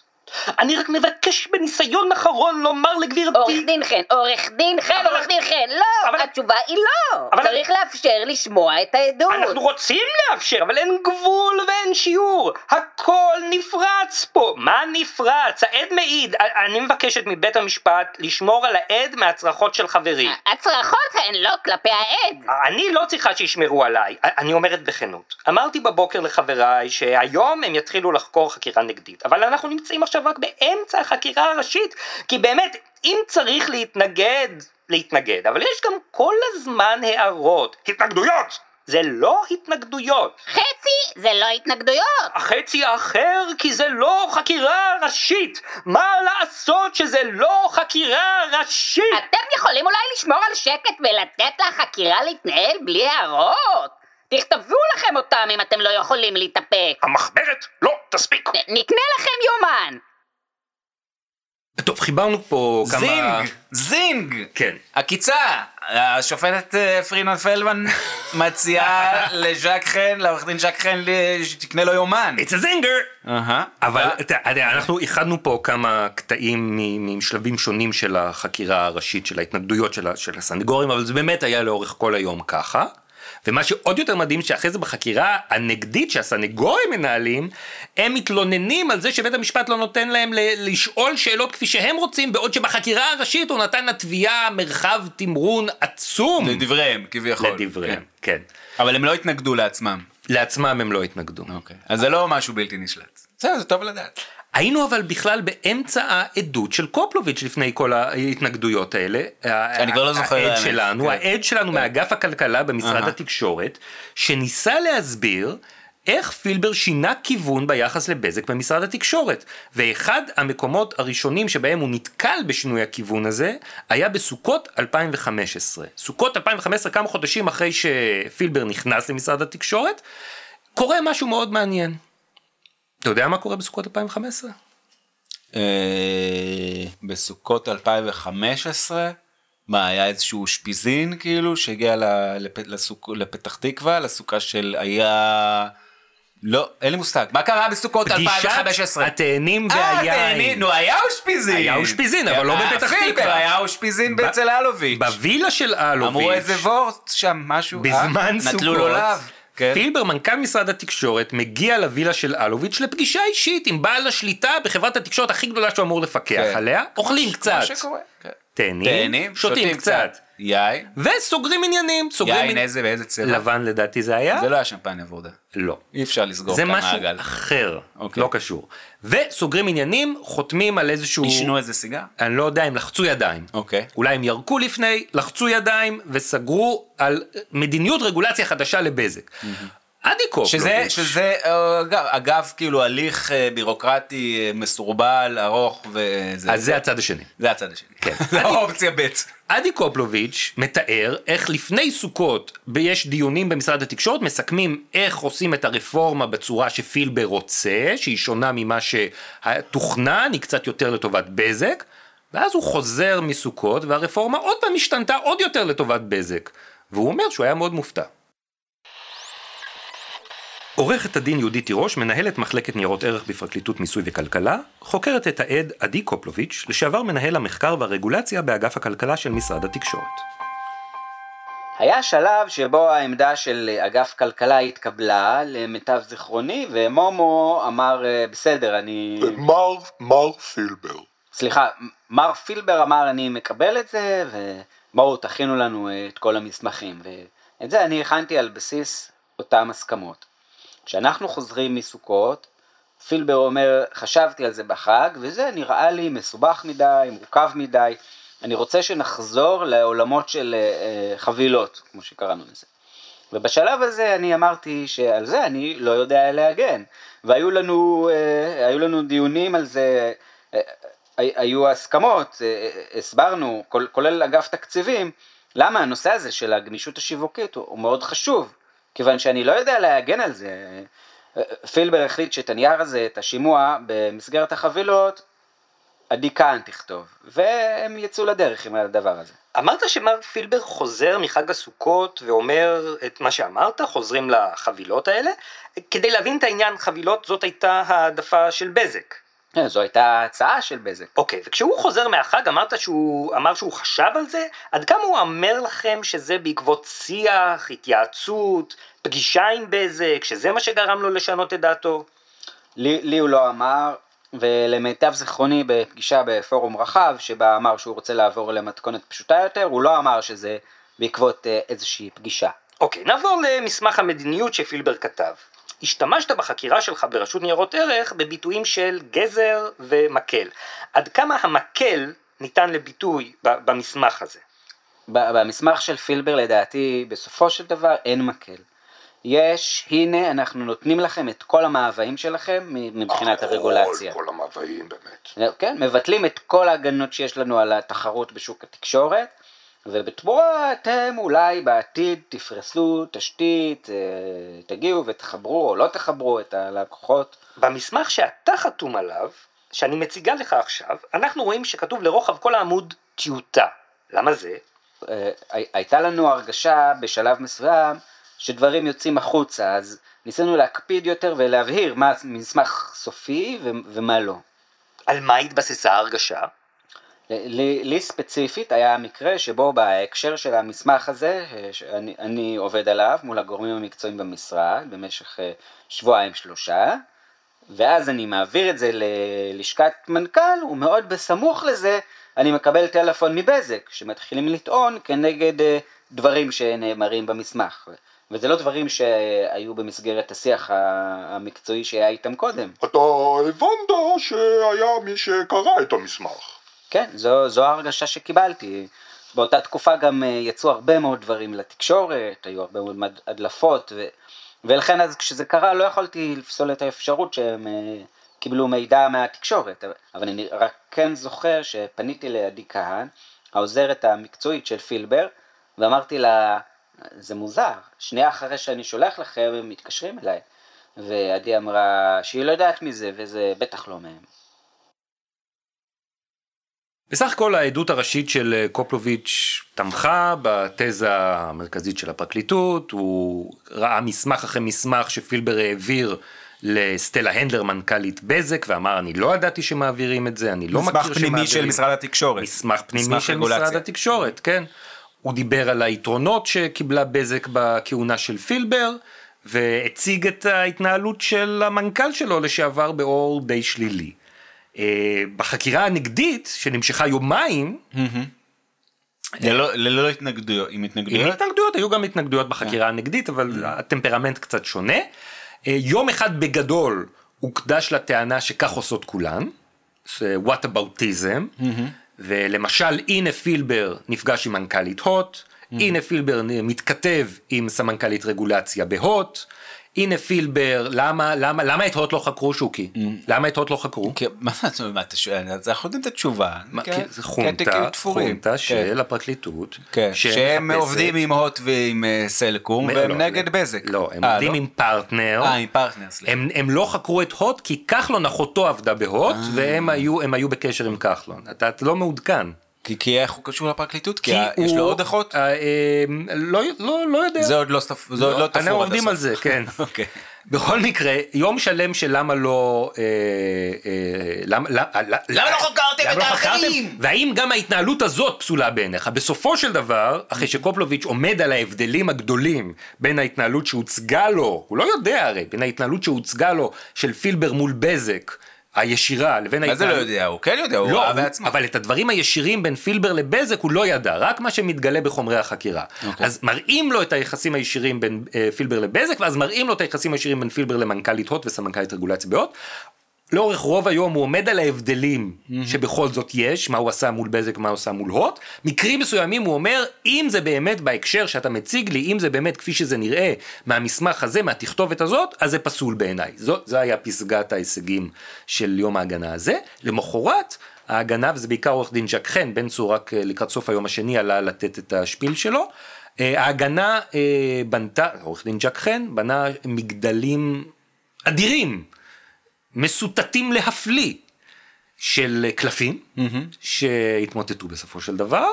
אני רק מבקש בניסיון אחרון לומר לגברתי... עורך דין חן, עורך דין חן, עורך דין חן, לא, אבל- התשובה היא לא. אבל- צריך לאפשר לשמוע את העדות. אנחנו רוצים לאפשר, אבל אין גבול ואין שיעור. הכל נפרץ פה. מה נפרץ? העד מעיד. אני מבקשת מבית המשפט לשמור על העד מהצרחות של חברים. הצרחות הן לא כלפי העד. אני לא צריכה שישמרו עליי, אני אומרת בכנות. אמרתי בבוקר לחבריי שהיום הם יתחילו לחקור חקירה נגדית, אבל אנחנו נמצאים עכשיו רק באמצע החקירה הראשית, כי באמת, אם צריך להתנגד, להתנגד, אבל יש גם כל הזמן הערות. התנגדויות! זה לא התנגדויות. חצי זה לא התנגדויות. החצי האחר כי זה לא חקירה ראשית. מה לעשות שזה לא חקירה ראשית? אתם יכולים אולי לשמור על שקט ולתת לחקירה להתנהל בלי הערות? תכתבו לכם אותם אם אתם לא יכולים להתאפק. המחברת לא תספיק. נקנה לכם יומן. טוב, חיברנו פה כמה... זינג! זינג! כן. עקיצה! השופטת אה, פרינון פלמן מציעה לז'ק חן, לעורך דין ז'ק חן, שתקנה לו יומן. It's a zinger! אבל אנחנו איחדנו פה כמה קטעים משלבים שונים של החקירה הראשית, של ההתנגדויות של הסנגורים, אבל זה באמת היה לאורך כל היום ככה. ומה שעוד יותר מדהים שאחרי זה בחקירה הנגדית שהסנגורים מנהלים, הם מתלוננים על זה שבית המשפט לא נותן להם לשאול שאלות כפי שהם רוצים, בעוד שבחקירה הראשית הוא נתן לתביעה מרחב תמרון עצום. לדבריהם, כביכול. לדבריהם, כן. כן. אבל הם לא התנגדו לעצמם. לעצמם הם לא התנגדו. אוקיי. אז זה לא משהו בלתי נשלט. בסדר, זה טוב לדעת. היינו אבל בכלל באמצע העדות של קופלוביץ' לפני כל ההתנגדויות האלה. אני כבר לא זוכר, העד. שלנו, כן. העד שלנו מאגף הכלכלה במשרד. התקשורת, שניסה להסביר איך פילבר שינה כיוון ביחס לבזק במשרד התקשורת. ואחד המקומות הראשונים שבהם הוא נתקל בשינוי הכיוון הזה, היה בסוכות 2015. סוכות 2015, כמה חודשים אחרי שפילבר נכנס למשרד התקשורת, קורה משהו מאוד מעניין. אתה יודע מה קורה בסוכות 2015? אה, בסוכות 2015, מה, היה איזשהו שפיזין כאילו, שהגיע ל- לפ- לסוכ- לפתח תקווה, לסוכה של היה... לא, אין לי מושג. מה קרה בסוכות 2015? התאנים אה, והיין. נו, היה אושפיזין. היה אושפיזין, אבל לא בפתח תקווה. היה אושפיזין אצל אלוביץ'. בווילה של אלוביץ'. אמרו איזה וורט שם, משהו. אה? בזמן סוכות. נטלו לו לאו. כן. פילבר, מנכ"ל משרד התקשורת, מגיע לווילה של אלוביץ' לפגישה אישית עם בעל השליטה בחברת התקשורת הכי גדולה שהוא אמור לפקח כן. עליה, אוכלים קצת, מה שקורה. כן. תהנים, שותים קצת, יין. וסוגרים עניינים, סוגרים יין עניינים. איזה, באיזה צבע? לבן לדעתי זה היה? זה לא היה שמפניה ורודה. לא. אי אפשר לסגור את זה המעגל. משהו אחר, אוקיי. לא קשור. וסוגרים עניינים, חותמים על איזשהו... עישנו איזה סיגר? אני לא יודע, הם לחצו ידיים. אוקיי. אולי הם ירקו לפני, לחצו ידיים וסגרו על מדיניות רגולציה חדשה לבזק. עדי קופלוביץ'. שזה, שזה אה, אגב, אגב, כאילו הליך אה, בירוקרטי אה, מסורבל, ארוך וזה. אז זה הצד השני. זה הצד השני. כן. זה האופציה ב'. אדי קופלוביץ' מתאר איך לפני סוכות יש דיונים במשרד התקשורת, מסכמים איך עושים את הרפורמה בצורה שפילבר רוצה, שהיא שונה ממה שתוכנן, היא קצת יותר לטובת בזק, ואז הוא חוזר מסוכות והרפורמה עוד פעם השתנתה עוד יותר לטובת בזק, והוא אומר שהוא היה מאוד מופתע. עורכת הדין יהודית תירוש, מנהלת מחלקת ניירות ערך בפרקליטות מיסוי וכלכלה, חוקרת את העד עדי קופלוביץ', לשעבר מנהל המחקר והרגולציה באגף הכלכלה של משרד התקשורת. היה שלב שבו העמדה של אגף כלכלה התקבלה, למיטב זיכרוני, ומומו אמר, "אה, בסדר, אני... מר, מר פילבר. סליחה, מר פילבר אמר, אני מקבל את זה, ובואו תכינו לנו אה, את כל המסמכים. ואת זה אני הכנתי על בסיס אותם הסכמות. כשאנחנו חוזרים מסוכות, פילבר אומר, חשבתי על זה בחג, וזה נראה לי מסובך מדי, מורכב מדי, אני רוצה שנחזור לעולמות של אה, אה, חבילות, כמו שקראנו לזה. ובשלב הזה אני אמרתי שעל זה אני לא יודע להגן, והיו לנו, אה, לנו דיונים על זה, הי- היו הסכמות, הסברנו, כול- כולל אגף תקציבים, למה הנושא הזה של הגמישות השיווקית הוא מאוד חשוב, כיוון שאני לא יודע להגן על זה. אה, פילבר החליט שאת הנייר הזה, את השימוע, במסגרת החבילות, עדי כהן תכתוב, והם יצאו לדרך עם הדבר הזה. אמרת שמר פילבר חוזר מחג הסוכות ואומר את מה שאמרת, חוזרים לחבילות האלה. כדי להבין את העניין, חבילות זאת הייתה העדפה של בזק. כן, זו הייתה הצעה של בזק. אוקיי, וכשהוא חוזר מהחג אמרת שהוא אמר שהוא חשב על זה? עד כמה הוא אומר לכם שזה בעקבות שיח, התייעצות, פגישה עם בזק, שזה מה שגרם לו לשנות את דעתו? לי, לי הוא לא אמר, ולמיטב זיכרוני בפגישה בפורום רחב, שבה אמר שהוא רוצה לעבור למתכונת פשוטה יותר, הוא לא אמר שזה בעקבות אה, איזושהי פגישה. אוקיי, נעבור למסמך המדיניות שפילבר כתב. השתמשת בחקירה שלך ברשות ניירות ערך בביטויים של גזר ומקל. עד כמה המקל ניתן לביטוי במסמך הזה? במסמך של פילבר לדעתי, בסופו של דבר אין מקל. יש, הנה אנחנו נותנים לכם את כל המאוויים שלכם מבחינת הרגולציה. כל המאוויים באמת. כן, מבטלים את כל ההגנות שיש לנו על התחרות בשוק התקשורת, ובתמורה אתם אולי בעתיד תפרסו תשתית, אה, תגיעו ותחברו או לא תחברו את הלקוחות. במסמך שאתה חתום עליו, שאני מציגה לך עכשיו, אנחנו רואים שכתוב לרוחב כל העמוד טיוטה. למה זה? אה, הי- הייתה לנו הרגשה בשלב מסוים שדברים יוצאים החוצה, אז ניסינו להקפיד יותר ולהבהיר מה מסמך סופי ומה לא. על מה התבססה ההרגשה? לי, לי ספציפית היה מקרה שבו בהקשר של המסמך הזה, אה, שאני אני עובד עליו מול הגורמים המקצועיים במשרד במשך אה, שבועיים שלושה, ואז אני מעביר את זה ללשכת מנכ"ל, ומאוד בסמוך לזה אני מקבל טלפון מבזק, שמתחילים לטעון כנגד אה, דברים שנאמרים במסמך. וזה לא דברים שהיו במסגרת השיח המקצועי שהיה איתם קודם. אתה הבנת שהיה מי שקרא את המסמך. כן, זו, זו ההרגשה שקיבלתי. באותה תקופה גם אה, יצאו הרבה מאוד דברים לתקשורת, היו הרבה מאוד הדלפות, ו, ולכן אז כשזה קרה לא יכולתי לפסול את האפשרות שהם אה, קיבלו מידע מהתקשורת. אבל אני רק כן זוכר שפניתי לעדי כהן, העוזרת המקצועית של פילבר, ואמרתי לה, זה מוזר, שנייה אחרי שאני שולח לכם הם מתקשרים אליי. ועדי אמרה שהיא לא יודעת מזה, וזה בטח לא מהם. בסך הכל העדות הראשית של אה, קופלוביץ' תמכה בתזה המרכזית של הפרקליטות, הוא ראה מסמך אחרי מסמך שפילבר העביר לסטלה הנדלר מנכ"לית בזק ואמר אני לא ידעתי שמעבירים את זה, אני לא מכיר מסמך שמעבירים. פנימי של משרד התקשורת. מסמך פנימי מסמך של רגולציה. משרד התקשורת, כן. הוא דיבר על היתרונות שקיבלה בזק בכהונה של פילבר, והציג את ההתנהלות של המנכ"ל שלו לשעבר באור די שלילי. אה, בחקירה הנגדית, שנמשכה יומיים, ללא ללא התנגדויות, עם עם התנגדויות? התנגדויות, היו גם התנגדויות בחקירה הנגדית, אבל הטמפרמנט קצת שונה. אה, יום אחד בגדול הוקדש לטענה שכך עושות כולן, what aboutism, ולמשל הנה פילבר נפגש עם מנכ"לית הוט, הנה פילבר מתכתב עם סמנכ"לית רגולציה בהוט, הנה פילבר, למה, למה, למה את הוט לא חקרו שוקי? למה את הוט לא חקרו? מה אתה שואל? אז אנחנו יודעים את התשובה. כי זה חונטה, תפורים. חונטה כן. של הפרקליטות, כן, שהם עובדים עם הוט ועם אה, סלקום והם לא, נגד לא. בזק. לא, הם אה, עובדים עם פרטנר. אה, עם פרטנר, סליחה. הם, הם לא חקרו את הוט כי כחלון אחותו עבדה בהוט אה. והם היו, הם היו בקשר עם כחלון. אתה, אתה לא מעודכן. כי- כי איך הוא קשור לפרקליטות? כי כי יש לו הוא- עוד אחות? אה, אה, לא, לא, לא יודע. זה עוד לא זה עוד לא תפור. אנחנו עד עובדים הסוף. על זה, כן. אוקיי. בכל מקרה, יום שלם של למה לא... אה, אה, למה, לא חקרתם את לא האחרים? והאם גם ההתנהלות הזאת פסולה בעיניך? בסופו של דבר, אחרי שקופלוביץ' עומד על ההבדלים הגדולים בין ההתנהלות שהוצגה לו, הוא לא יודע הרי, בין ההתנהלות שהוצגה לו של פילבר מול בזק, הישירה, לבין מה זה לא ההתנהלות... יודע? הוא כן יודע, הוא לא, ראה בעצמו. אבל את הדברים הישירים בין פילבר לבזק הוא לא ידע, רק מה שמתגלה בחומרי החקירה. אוקיי. אז מראים לו את היחסים הישירים בין אה, פילבר לבזק, ואז מראים לו את היחסים הישירים בין פילבר למנכ"לית הוט וסמנכ"לית רגולציה בהוט. לאורך רוב היום הוא עומד על ההבדלים שבכל זאת יש, מה הוא עשה מול בזק, מה הוא עשה מול הוט. מקרים מסוימים הוא אומר, אם זה באמת בהקשר שאתה מציג לי, אם זה באמת כפי שזה נראה מהמסמך הזה, מהתכתובת הזאת, אז זה פסול בעיניי. זאת, זה היה פסגת ההישגים של יום ההגנה הזה. למחרת, ההגנה, וזה בעיקר עורך דין ז'ק חן, בן צור רק אה, לקראת סוף היום השני עלה לתת את השפיל שלו. אה, ההגנה אה, בנתה, עורך דין ז'ק חן, בנה מגדלים אדירים. מסוטטים להפליא של קלפים שהתמוטטו בסופו של דבר.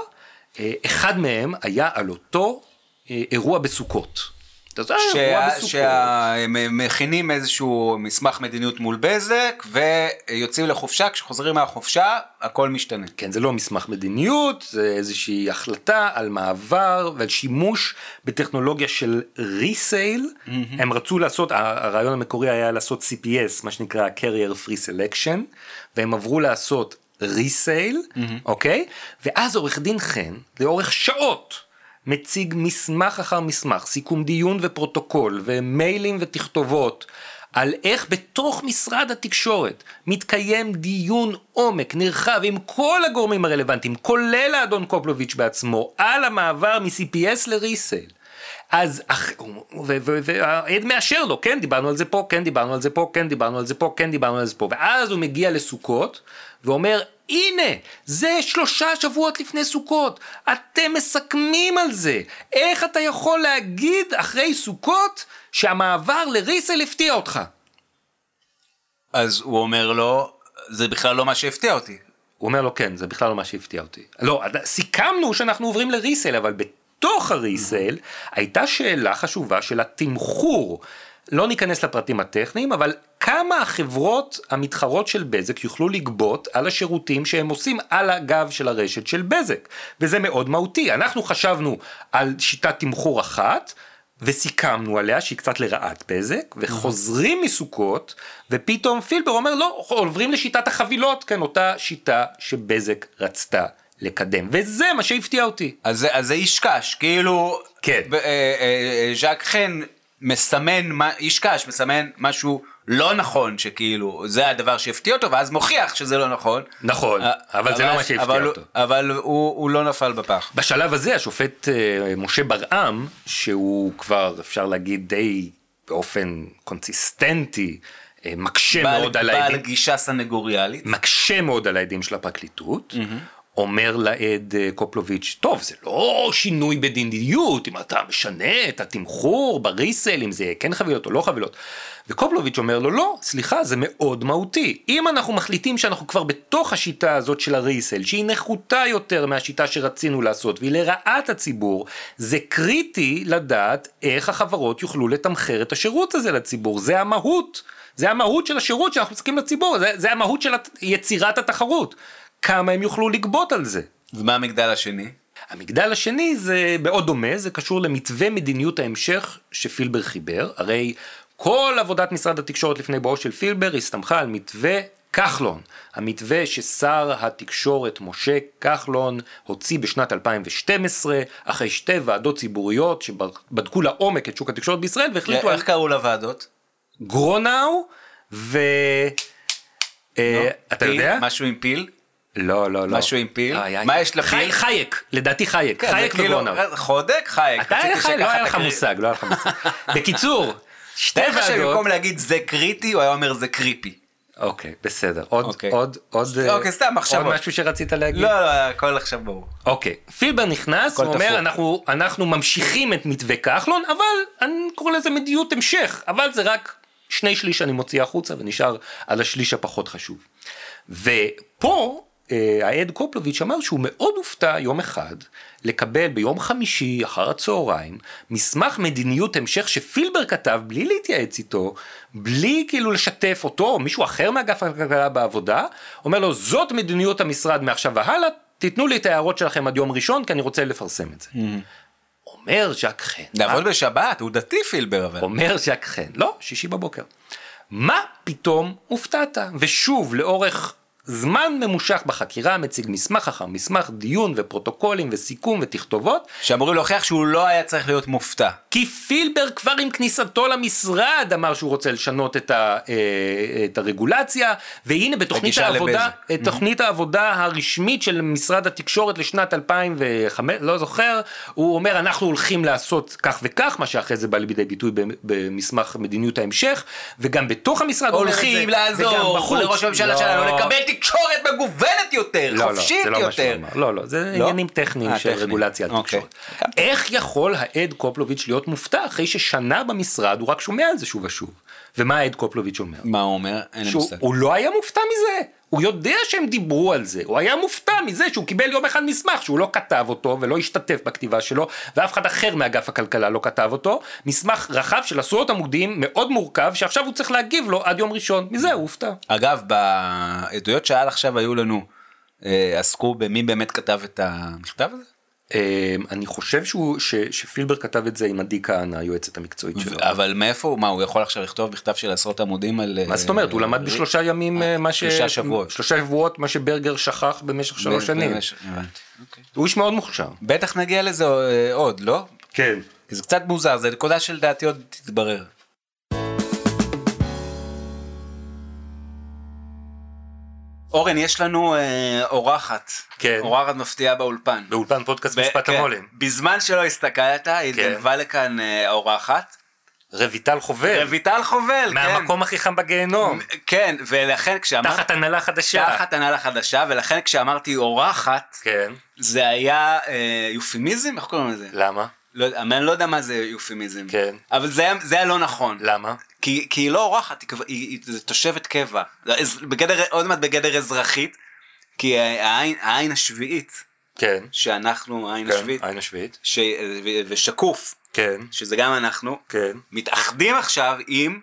אה, אחד מהם היה על אותו אה, אירוע בסוכות. אתה יודע, אירוע בסוכות. שהם מכינים איזשהו מסמך מדיניות מול בזק ויוצאים לחופשה, כשחוזרים מהחופשה הכל משתנה. כן, זה לא מסמך מדיניות, זה איזושהי החלטה על מעבר ועל שימוש בטכנולוגיה של ריסייל. הם רצו לעשות, ה- הרעיון המקורי היה לעשות CPS, מה שנקרא Carrier Free Selection, והם עברו לעשות ריסייל, אוקיי? ואז עורך דין חן, לאורך שעות, מציג מסמך אחר מסמך, סיכום דיון ופרוטוקול, ומיילים ותכתובות. על איך בתוך משרד התקשורת מתקיים דיון עומק נרחב עם כל הגורמים הרלוונטיים, כולל האדון קופלוביץ' בעצמו, על המעבר מ-CPS לריסייל. אז, והעד מאשר לו, כן דיברנו על זה פה, כן דיברנו על זה פה, כן דיברנו על זה פה, כן דיברנו על זה פה, ואז הוא מגיע לסוכות, ואומר, הנה, זה שלושה שבועות לפני סוכות, אתם מסכמים על זה, איך אתה יכול להגיד אחרי סוכות שהמעבר לריסל הפתיע אותך? אז הוא אומר לו, זה בכלל לא מה שהפתיע אותי. הוא אומר לו, כן, זה בכלל לא מה שהפתיע אותי. לא, סיכמנו שאנחנו עוברים לריסל, אבל בתוך הריסל הייתה שאלה חשובה של התמחור. לא ניכנס לפרטים הטכניים, אבל כמה החברות המתחרות של בזק יוכלו לגבות על השירותים שהם עושים על הגב של הרשת של בזק. וזה מאוד מהותי. אנחנו חשבנו על שיטת תמחור אחת, וסיכמנו עליה שהיא קצת לרעת בזק, וחוזרים מסוכות, ופתאום פילבר אומר לא, עוברים לשיטת החבילות, כן, אותה שיטה שבזק רצתה לקדם, וזה מה שהפתיע אותי. אז זה, אז זה איש קש, כאילו, כן. אה, אה, אה, ז'אק חן מסמן, מה- איש קש מסמן משהו לא נכון, שכאילו, זה הדבר שהפתיע אותו, ואז מוכיח שזה לא נכון. נכון, אה, אבל זה לא מה שהפתיע אבל אותו. אבל הוא, הוא לא נפל בפח. בשלב הזה השופט אה, משה ברעם, שהוא כבר אפשר להגיד די באופן קונסיסטנטי, אה, מקשה בעל, מאוד על בעל העדים, גישה סנגוריאלית. מקשה מאוד על העדים של הפרקליטות, אומר לעד אה, קופלוביץ', טוב זה לא שינוי מדיניות, אם אתה משנה את התמחור בריסל, אם זה כן חבילות או לא חבילות. וקופלוביץ' אומר לו, לא, סליחה, זה מאוד מהותי. אם אנחנו מחליטים שאנחנו כבר בתוך השיטה הזאת של הריסל, שהיא נחותה יותר מהשיטה שרצינו לעשות, והיא לרעת הציבור, זה קריטי לדעת איך החברות יוכלו לתמחר את השירות הזה לציבור. זה המהות. זה המהות של השירות שאנחנו מסתכלים לציבור, זה, זה המהות של יצירת התחרות. כמה הם יוכלו לגבות על זה. ומה המגדל השני? המגדל השני זה מאוד דומה, זה קשור למתווה מדיניות ההמשך שפילבר חיבר, הרי כל עבודת משרד התקשורת לפני בואו של פילבר הסתמכה על מתווה כחלון, המתווה ששר התקשורת משה כחלון הוציא בשנת 2012, אחרי שתי ועדות ציבוריות שבדקו לעומק את שוק התקשורת בישראל והחליטו על איך קראו לוועדות? גרונאו ו... אה, אתה פיל? יודע? משהו עם פיל? לא, לא, לא. משהו עם פיל? איי. מה יש לפיל? חי- חייק, לדעתי חייק, כן, חייק כאילו, וגרונאו. חודק חייק. אתה היה לך, לא היה לך. מושג, לא היה לך מושג. בקיצור, שתי תאר לך ועדות. שבמקום להגיד זה קריטי, הוא היה אומר זה קריפי. אוקיי, בסדר. עוד, אוקיי. עוד, עוד, אה, אוקיי, סתם, מחשבות. עוד משהו שרצית להגיד? לא, לא, הכל עכשיו ברור. אוקיי, פילבר נכנס, הוא אומר. אנחנו, אנחנו ממשיכים את מתווה כחלון, אבל אני קורא לזה מדיניות המשך, אבל זה רק שני שליש אני מוציא החוצה ונשאר על השליש הפחות חשוב. ופה אה, העד קופלוביץ' אמר שהוא מאוד הופתע יום אחד לקבל ביום חמישי אחר הצהריים מסמך מדיניות המשך שפילבר כתב בלי להתייעץ איתו, בלי כאילו לשתף אותו או מישהו אחר מאגף הכלכלה בעבודה, אומר לו זאת מדיניות המשרד מעכשיו והלאה, תיתנו לי את ההערות שלכם עד יום ראשון כי אני רוצה לפרסם את זה. אומר ז'ק חן, לעבוד בשבת, הוא דתי פילבר אבל. אומר ז'ק חן, לא, שישי בבוקר. מה פתאום הופתעת? ושוב, לאורך זמן ממושך בחקירה מציג מסמך אחר מסמך, דיון ופרוטוקולים וסיכום ותכתובות, שאמורים להוכיח שהוא לא היה צריך להיות מופתע. כי פילבר כבר עם כניסתו למשרד אמר שהוא רוצה לשנות את, ה, אה, את הרגולציה, והנה בתוכנית העבודה, לבזק. את תוכנית העבודה הרשמית של משרד התקשורת לשנת 2005, לא זוכר, הוא אומר אנחנו הולכים לעשות כך וכך, מה שאחרי זה בא לידי ביטוי במסמך מדיניות ההמשך, וגם בתוך המשרד הוא אומר את זה, הולכים לעזור. לראש הממשלה לא. שלנו לקבל תקשורת מגוונת יותר, לא, חופשית לא, זה לא שהוא יותר. אמר. לא, לא, זה לא? עניינים טכניים אה, של טכניים. רגולציה על אוקיי. תקשורת. איך יכול העד קופלוביץ' להיות מופתע אחרי ששנה במשרד הוא רק שומע על זה שוב ושוב? ומה העד קופלוביץ' אומר? מה הוא אומר? אין לי שהוא מושג. הוא לא היה מופתע מזה. הוא יודע שהם דיברו על זה, הוא היה מופתע מזה שהוא קיבל יום אחד מסמך שהוא לא כתב אותו ולא השתתף בכתיבה שלו ואף אחד אחר מאגף הכלכלה לא כתב אותו, מסמך רחב של עשרות עמודים מאוד מורכב שעכשיו הוא צריך להגיב לו עד יום ראשון, מזה הוא הופתע. אגב, בעדויות שעל עכשיו היו לנו, אה, עסקו במי באמת כתב את המכתב הזה? אה, אני חושב שהוא, ש, שפילבר כתב את זה עם עדי כהנא, היועצת המקצועית שלו. אבל מאיפה הוא? מה, הוא יכול עכשיו לכתוב מכתב של עשרות עמודים על... מה זאת אומרת? הוא אה, למד בשלושה ימים אה, מה ש... שלושה שבועות. שלושה שבועות, מה שברגר שכח במשך שלוש שנים. אוקיי. הוא איש מאוד מוכשר. בטח נגיע לזה אה, עוד, לא? כן. זה קצת מוזר, זה נקודה שלדעתי עוד תתברר. אורן, יש לנו אה, אורחת. כן. אורחת מפתיעה באולפן. באולפן פודקאסט ב- משפט כן. המולים. בזמן שלא הסתכלת, התגנבה לכאן אה, אורחת. רויטל חובל. רויטל חובל, כן. מהמקום הכי חם בגיהנום. כן, ולכן כשאמרת... תחת הנהלה חדשה. תחת הנהלה חדשה, ולכן כשאמרתי אורחת, כן. זה היה אה, יופימיזם? איך קוראים לזה? למה? לא, אני לא יודע מה זה יופימיזם. כן. אבל זה זה היה לא נכון. למה? כי, כי היא לא אורחת, היא, היא, היא, היא תושבת קבע. בגדר, עוד מעט בגדר אזרחית, כי העין, העין השביעית, כן. שאנחנו העין כן. השביעית, עין השביעית. ש, ו- ושקוף, כן. שזה גם אנחנו, כן. מתאחדים עכשיו עם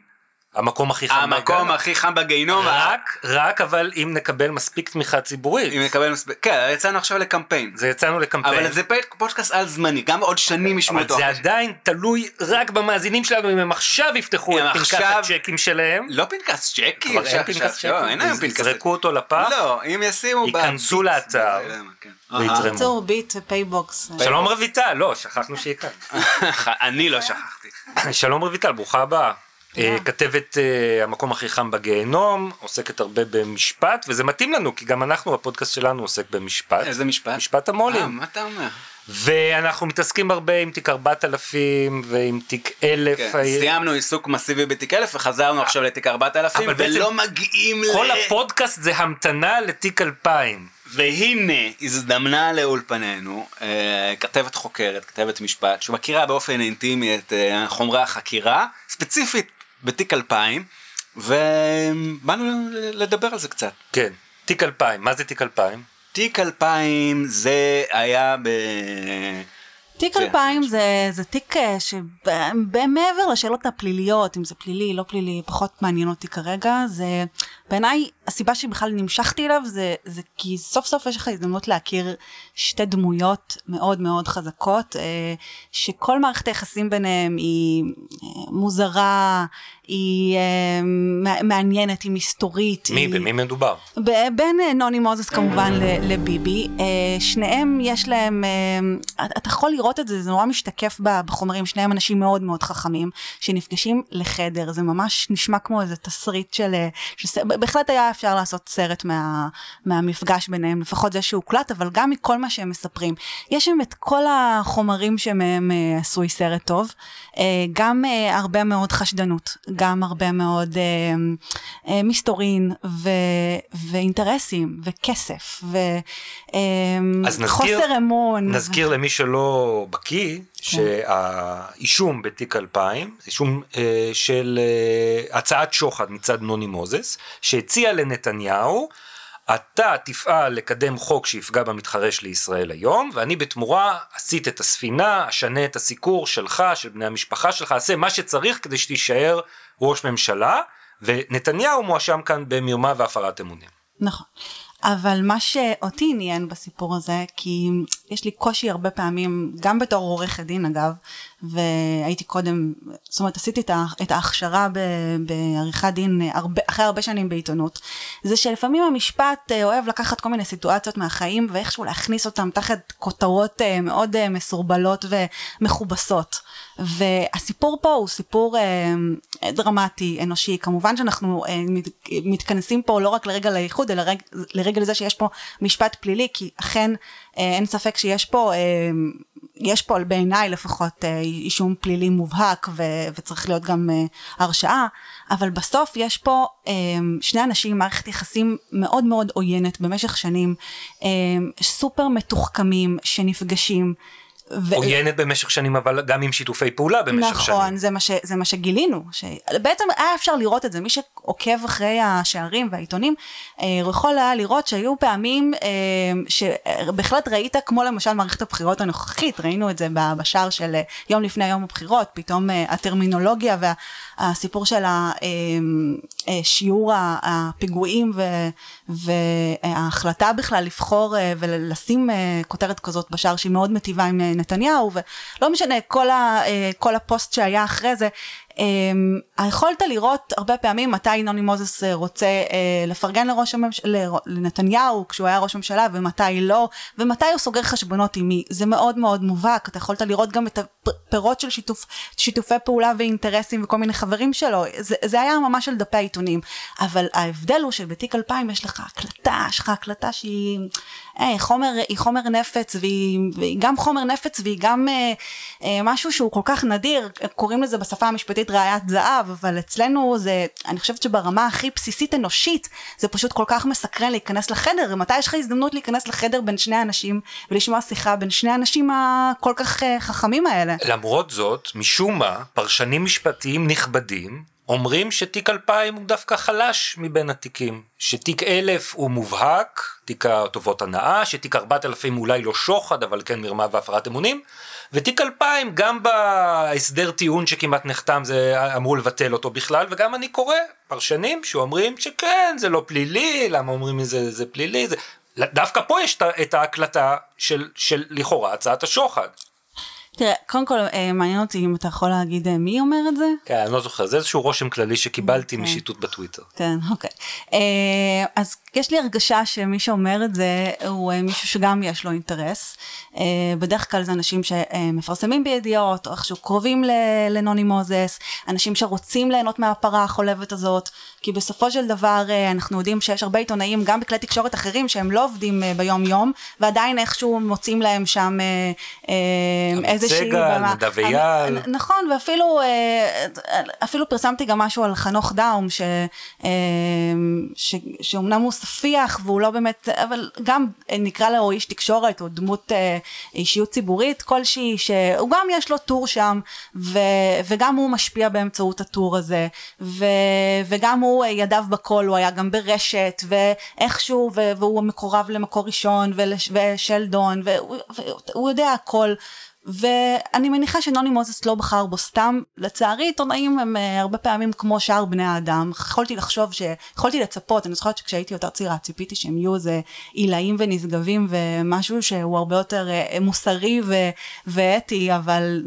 המקום הכי חם המקום בגיהנום. הכי חם בגיהינום. רק, רק אבל אם נקבל מספיק תמיכה ציבורית. אם נקבל מספיק, כן, יצאנו עכשיו לקמפיין. זה יצאנו לקמפיין. אבל זה פוד- פודקאסט על זמני, גם עוד שנים ישמעו אבל אותו. זה עדיין תלוי רק במאזינים שלנו אם הם עכשיו יפתחו את פנקס עכשיו- הצ'קים שלהם. לא פנקס צ'קים. כבר אין פנקס עכשיו- לא, צ'קים. אין היום פנקס יזרקו אותו לפח. לא, אם ישימו... ייכנסו לאתר. לא כן. ויתרמו. צור ביט פייבוקס. שלום רויטל, לא, שכחנו שהיא כאן. אני לא שכחתי. שלום רויטל, ברוכה הבאה. אה, כתבת אה, המקום הכי חם בגיהנום, עוסקת הרבה במשפט, וזה מתאים לנו, כי גם אנחנו, הפודקאסט שלנו עוסק במשפט. איזה משפט? משפט אה, המו"לים. מה אתה אומר? ואנחנו מתעסקים הרבה עם תיק 4000 ועם תיק 1000. כן, ה- סיימנו עיסוק מסיבי בתיק 1000 וחזרנו עכשיו לתיק 4000 אבל בעצם ולא מגיעים ל... כל הפודקאסט זה המתנה לתיק 2000. והנה הזדמנה לאולפננו אה, כתבת חוקרת, כתבת משפט, שמכירה באופן אינטימי את אה, חומרי החקירה, ספציפית בתיק 2000, ובאנו לדבר על זה קצת. כן, תיק 2000, מה זה תיק 2000? תיק 2000 זה היה ב... תיק כן. 2000 זה, זה תיק אה, שמעבר לשאלות הפליליות, אם זה פלילי, לא פלילי, פחות מעניין אותי כרגע, זה בעיניי הסיבה שבכלל נמשכתי אליו זה, זה כי סוף סוף יש לך הזדמנות להכיר שתי דמויות מאוד מאוד חזקות, אה, שכל מערכת היחסים ביניהם היא אה, מוזרה, היא אה, מע- מעניינת, היא מסתורית. מי, היא... במי מדובר? בין נוני מוזס כמובן לביבי, שניהם יש להם, אתה יכול לראות את זה, זה נורא משתקף בחומרים, שניהם אנשים מאוד מאוד חכמים, שנפגשים לחדר, זה ממש נשמע כמו איזה תסריט של, שס- בהחלט היה אפשר לעשות סרט מה, מהמפגש ביניהם, לפחות זה שהוקלט, אבל גם מכל מה שהם מספרים. יש שם את כל החומרים שמהם אה, עשוי סרט טוב, אה, גם אה, הרבה מאוד חשדנות, גם הרבה מאוד אה, אה, מסתורין ו, ואינטרסים וכסף אז נזכיר- וחוסר אמון. נזכיר למי שלא בקיא, שהאישום בתיק 2000, אישום אה, של אה, הצעת שוחד מצד נוני מוזס, שהציע לנתניהו, אתה תפעל לקדם חוק שיפגע במתחרש לישראל היום, ואני בתמורה אסיט את הספינה, אשנה את הסיקור שלך, של בני המשפחה שלך, אעשה מה שצריך כדי שתישאר ראש ממשלה, ונתניהו מואשם כאן במרמה והפרת אמונים. נכון. אבל מה שאותי עניין בסיפור הזה, כי יש לי קושי הרבה פעמים, גם בתור עורכת דין אגב, והייתי קודם, זאת אומרת עשיתי את ההכשרה בעריכת דין הרבה, אחרי הרבה שנים בעיתונות, זה שלפעמים המשפט אה, אוהב לקחת כל מיני סיטואציות מהחיים ואיכשהו להכניס אותם תחת כותרות אה, מאוד אה, מסורבלות ומכובסות. והסיפור פה הוא סיפור דרמטי, אנושי, כמובן שאנחנו מת, מתכנסים פה לא רק לרגע לאיחוד, אלא רג, לרגע לזה שיש פה משפט פלילי, כי אכן אין ספק שיש פה, יש פה בעיניי לפחות אה, אישום פלילי מובהק ו, וצריך להיות גם אה, הרשעה, אבל בסוף יש פה אה, שני אנשים, מערכת יחסים מאוד מאוד עוינת במשך שנים, סופר מתוחכמים שנפגשים. עוינת במשך שנים, אבל גם עם שיתופי פעולה במשך נכון, שנים. נכון, זה, מה ש, זה מה שגילינו. ש... בעצם היה אפשר לראות את זה, מי שעוקב אחרי השערים והעיתונים, אה, יכול היה לראות שהיו פעמים אה, שבהחלט ראית, כמו למשל מערכת הבחירות הנוכחית, ראינו את זה בשער של אה, יום לפני יום הבחירות, פתאום אה, הטרמינולוגיה והסיפור של אה, אה, שיעור הפיגועים ו- וההחלטה בכלל לבחור ולשים כותרת כזאת בשער שהיא מאוד מטיבה עם נתניהו ולא משנה כל, ה, אה, כל הפוסט שהיה אחרי זה יכולת לראות הרבה פעמים מתי נוני מוזס אה, רוצה אה, לפרגן לראש הממשלה, לנתניהו כשהוא היה ראש ממשלה ומתי לא ומתי הוא סוגר חשבונות עם מי. זה מאוד מאוד מובהק. אתה יכולת לראות גם את הפירות של שיתוף, שיתופי פעולה ואינטרסים וכל מיני חברים שלו. זה, זה היה ממש על דפי העיתונים. אבל ההבדל הוא שבתיק 2000 יש לך הקלטה יש לך הקלטה שהיא אה, חומר, היא חומר נפץ והיא, והיא גם חומר נפץ והיא גם אה, אה, משהו שהוא כל כך נדיר. קוראים לזה בשפה המשפטית ראיית זהב אבל אצלנו זה אני חושבת שברמה הכי בסיסית אנושית זה פשוט כל כך מסקרן להיכנס לחדר מתי יש לך הזדמנות להיכנס לחדר בין שני אנשים ולשמוע שיחה בין שני האנשים הכל כך אה, חכמים האלה למרות זאת, משום מה, פרשנים משפטיים נכבדים אומרים שתיק 2000 הוא דווקא חלש מבין התיקים. שתיק 1000 הוא מובהק, תיק הטובות הנאה, שתיק 4000 אולי לא שוחד, אבל כן מרמה והפרת אמונים. ותיק 2000 גם בהסדר טיעון שכמעט נחתם זה אמרו לבטל אותו בכלל וגם אני קורא פרשנים שאומרים שכן זה לא פלילי למה אומרים מזה זה פלילי זה דווקא פה יש את ההקלטה של, של לכאורה הצעת השוחד. תראה, קודם כל אה, מעניין אותי אם אתה יכול להגיד אה, מי אומר את זה? כן, אני לא זוכר, זה איזשהו רושם כללי שקיבלתי אוקיי. משיטוט בטוויטר. כן, אוקיי. אה, אז יש לי הרגשה שמי שאומר את זה הוא אה, מישהו שגם יש לו אינטרס. אה, בדרך כלל זה אנשים שמפרסמים בידיעות, או איכשהו קרובים לנוני מוזס, אנשים שרוצים ליהנות מהפרה החולבת הזאת, כי בסופו של דבר אה, אנחנו יודעים שיש הרבה עיתונאים, גם בכלי תקשורת אחרים, שהם לא עובדים אה, ביום יום, ועדיין איכשהו מוצאים להם שם אה, איזושהי... במה. נדב אייל. נכון, ואפילו אפילו פרסמתי גם משהו על חנוך דאום, ש, ש, שאומנם הוא ספיח והוא לא באמת, אבל גם נקרא לו איש תקשורת או דמות אישיות ציבורית כלשהי, שהוא גם יש לו טור שם, ו, וגם הוא משפיע באמצעות הטור הזה, ו, וגם הוא אה, ידיו בכל, הוא היה גם ברשת, ואיכשהו, והוא מקורב למקור ראשון ולש- ושלדון, והוא, והוא יודע הכל. ואני מניחה שנוני מוזס לא בחר בו סתם, לצערי עיתונאים הם אה, הרבה פעמים כמו שאר בני האדם, יכולתי לחשוב ש... יכולתי לצפות, אני זוכרת שכשהייתי יותר צעירה ציפיתי שהם יהיו איזה עילאים ונשגבים ומשהו שהוא הרבה יותר אה, מוסרי ו... ואתי, אבל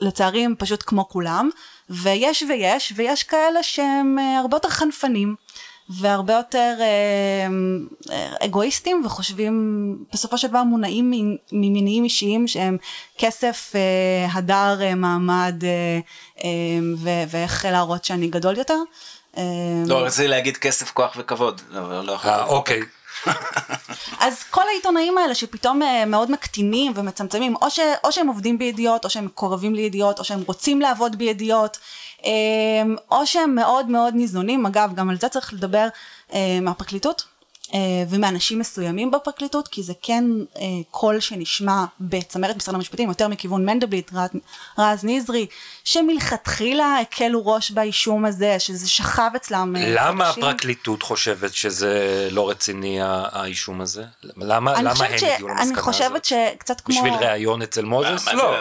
לצערי הם פשוט כמו כולם, ויש ויש, ויש כאלה שהם אה, הרבה יותר חנפנים. והרבה יותר אה, אה, אגואיסטים וחושבים בסופו של דבר מונעים ממניעים אישיים שהם כסף, אה, הדר, אה, מעמד אה, אה, ו- ואיך להראות שאני גדול יותר. לא, רציתי להגיד כסף, כוח וכבוד. לא, אוקיי. אז כל העיתונאים האלה שפתאום אה, מאוד מקטינים ומצמצמים, או, ש, או שהם עובדים בידיעות, או שהם מקורבים לידיעות, או שהם רוצים לעבוד בידיעות, אה, או שהם מאוד מאוד ניזונים, אגב, גם על זה צריך לדבר אה, מהפרקליטות. אה, ומאנשים מסוימים בפרקליטות, כי זה כן אה, קול שנשמע בצמרת משרד המשפטים, יותר מכיוון מנדלבליט, רז, נזרי, שמלכתחילה הקלו ראש באישום הזה, שזה שכב אצלם אה, למה חודשים. הפרקליטות חושבת שזה לא רציני האישום הזה? למה אני למה הם ש... הגיעו למסקנה אני הזאת? חושבת שקצת כמו... בשביל ראיון אצל מוזס? לא.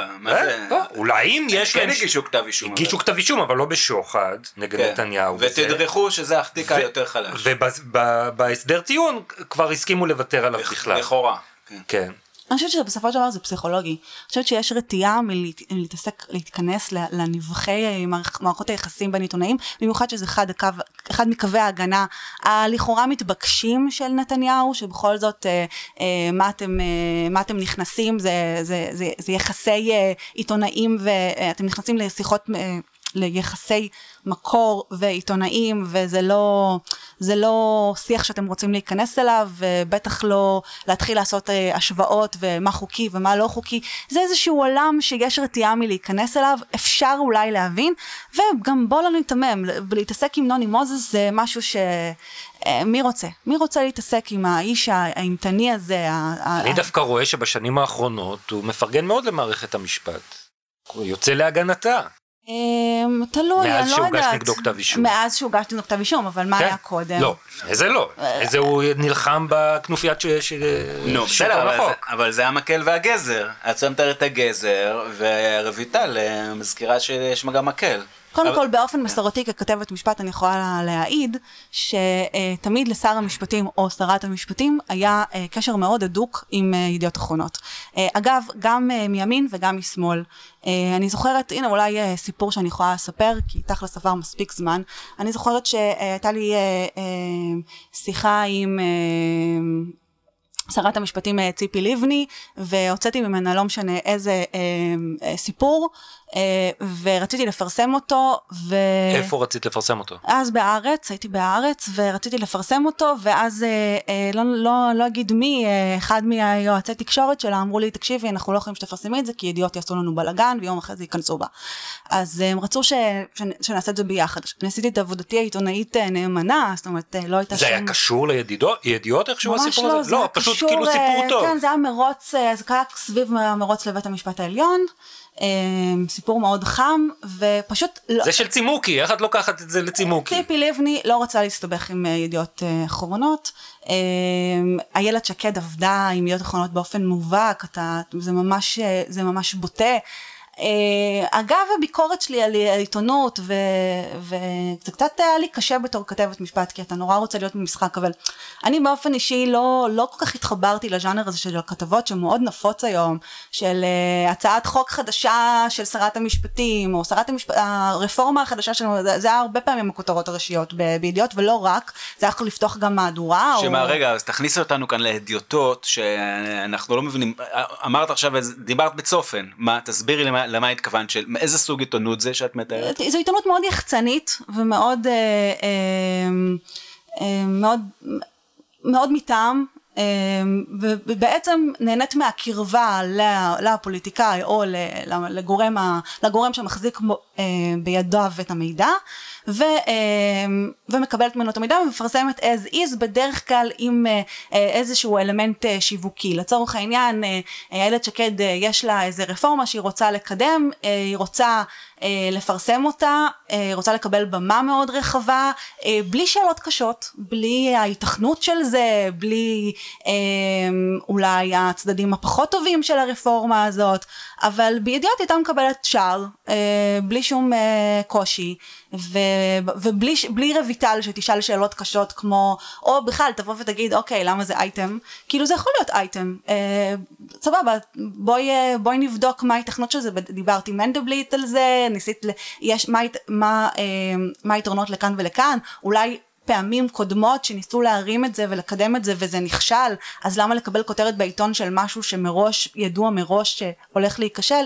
לא. אולי אם יש כן להם... הגישו כתב אישום. הגישו. כתב אישום, אבל לא בשוחד נגד כן. נתניהו. ותדרכו שזה התיק ו- היותר חלש. ובהסדר טיעון כבר הסכימו לוותר עליו בכלל. לכאורה. כן. כן. אני חושבת שבסופו של דבר זה פסיכולוגי. אני חושבת שיש רתיעה מלהת- מלהתעסק, להתכנס לנבחי מערכ- מערכות היחסים בין עיתונאים, במיוחד שזה אחד, הקו, אחד מקווי ההגנה הלכאורה מתבקשים של נתניהו, שבכל זאת אה, אה, מה, אתם, אה, מה אתם נכנסים, זה, זה, זה, זה יחסי אה, עיתונאים ואתם נכנסים לשיחות... אה, ליחסי מקור ועיתונאים וזה לא, זה לא שיח שאתם רוצים להיכנס אליו ובטח לא להתחיל לעשות אה, השוואות ומה חוקי ומה לא חוקי זה איזשהו עולם שיש רתיעה מלהיכנס אליו אפשר אולי להבין וגם בוא לא ניתמם להתעסק עם נוני מוזס זה משהו ש... אה, מי רוצה? מי רוצה להתעסק עם האיש האימתני הזה? ה- ה- אני דווקא רואה שבשנים האחרונות הוא מפרגן מאוד למערכת המשפט. הוא יוצא להגנתה. אמ, תלוי, מאז אני לא שהוגש יודעת. נגדו כתב אישום. מאז שהוגש נגדו כתב אישום, אבל מה כן? היה קודם? לא, איזה לא. איזה הוא נלחם בכנופיית ש... נו, בסדר, אבל זה- המקל והגזר. את שמת את הגזר, ורויטל אה, מזכירה שיש גם מקל. קודם אבל- כל באופן מסורתי ככתבת משפט אני יכולה להעיד שתמיד לשר המשפטים או שרת המשפטים היה אה, קשר מאוד הדוק עם אה, ידיעות אחרונות. אה, אגב גם מימין וגם משמאל. אני זוכרת הנה אולי סיפור שאני יכולה לספר כי תכלס עבר מספיק זמן. אני זוכרת שהייתה לי שיחה עם שרת המשפטים אה, ציפי לבני והוצאתי ממנה לא משנה איזה אה, אה, סיפור אה, ורציתי לפרסם אותו ו... איפה רצית לפרסם אותו? אז בהארץ, הייתי בהארץ ורציתי לפרסם אותו ואז אה, אה, לא, לא, לא אגיד מי, אה, אחד מהיועצי תקשורת שלה אמרו לי תקשיבי אנחנו לא יכולים שתפרסמי את זה כי ידיעות יעשו לנו בלאגן ויום אחרי זה ייכנסו בה. אז אה, הם רצו ש, ש, שנעשה את זה ביחד. אני עשיתי את עבודתי העיתונאית אה, נאמנה, זאת אומרת לא הייתה זה היה קשור לידיעות ידיעות איכשהו הסיפור לא, הזה? זה היה פשוט קשור, כאילו אה, סיפור טוב. כן, זה היה מרוץ, אה, זה היה סביב המרוץ לבית המשפט העליון, אה, סיפור מאוד חם, ופשוט לא, זה של צימוקי, איך את לוקחת את זה לצימוקי? ציפי לבני לא רוצה להסתבך עם אה, ידיעות אה, אחרונות. אה, איילת שקד עבדה עם ידיעות אחרונות באופן מובהק, אתה, זה, ממש, אה, זה ממש בוטה. אה, אגב הביקורת שלי על העיתונות וזה קצת היה לי קשה בתור כתבת משפט כי אתה נורא רוצה להיות במשחק אבל אני באופן אישי לא, לא כל כך התחברתי לז'אנר הזה של הכתבות שמאוד נפוץ היום של uh, הצעת חוק חדשה של שרת המשפטים או שרת המשפט... הרפורמה החדשה שלנו זה, זה היה הרבה פעמים הכותרות הראשיות ב- בידיעות ולא רק זה היה יכול לפתוח גם מהדורה שמה או... רגע אז תכניסי אותנו כאן להדיוטות שאנחנו לא מבינים אמרת עכשיו דיברת בצופן מה תסבירי למה, למה התכוונת? של איזה סוג עיתונות זה שאת מתארת? זו עיתונות מאוד יחצנית ומאוד אה, אה, אה, מאוד מאוד מטעם אה, ובעצם נהנית מהקרבה לפוליטיקאי או לגורם, לגורם שמחזיק אה, בידיו את המידע ו, אה, ומקבלת ממנו את המידע ומפרסמת as is בדרך כלל עם אה, אה, איזשהו אלמנט אה, שיווקי. לצורך העניין איילת שקד יש לה איזה רפורמה שהיא רוצה לקדם היא רוצה לפרסם אותה, אה, רוצה לקבל במה מאוד רחבה, אה, בלי שאלות קשות, בלי ההיתכנות של זה, בלי אה, אולי הצדדים הפחות טובים של הרפורמה הזאת, אבל בידיעות הייתה מקבלת שער, אה, בלי שום אה, קושי, ו, ובלי רויטל שתשאל שאלות קשות כמו, או בכלל תבוא ותגיד אוקיי למה זה אייטם, כאילו זה יכול להיות אייטם, אה, סבבה בואי, אה, בואי נבדוק מה ההיתכנות של זה, דיברתי עם מנדלבליט על זה, ניסית. יש, מה, מה, אה, מה היתרונות לכאן ולכאן, אולי פעמים קודמות שניסו להרים את זה ולקדם את זה וזה נכשל, אז למה לקבל כותרת בעיתון של משהו שמראש, ידוע מראש שהולך להיכשל?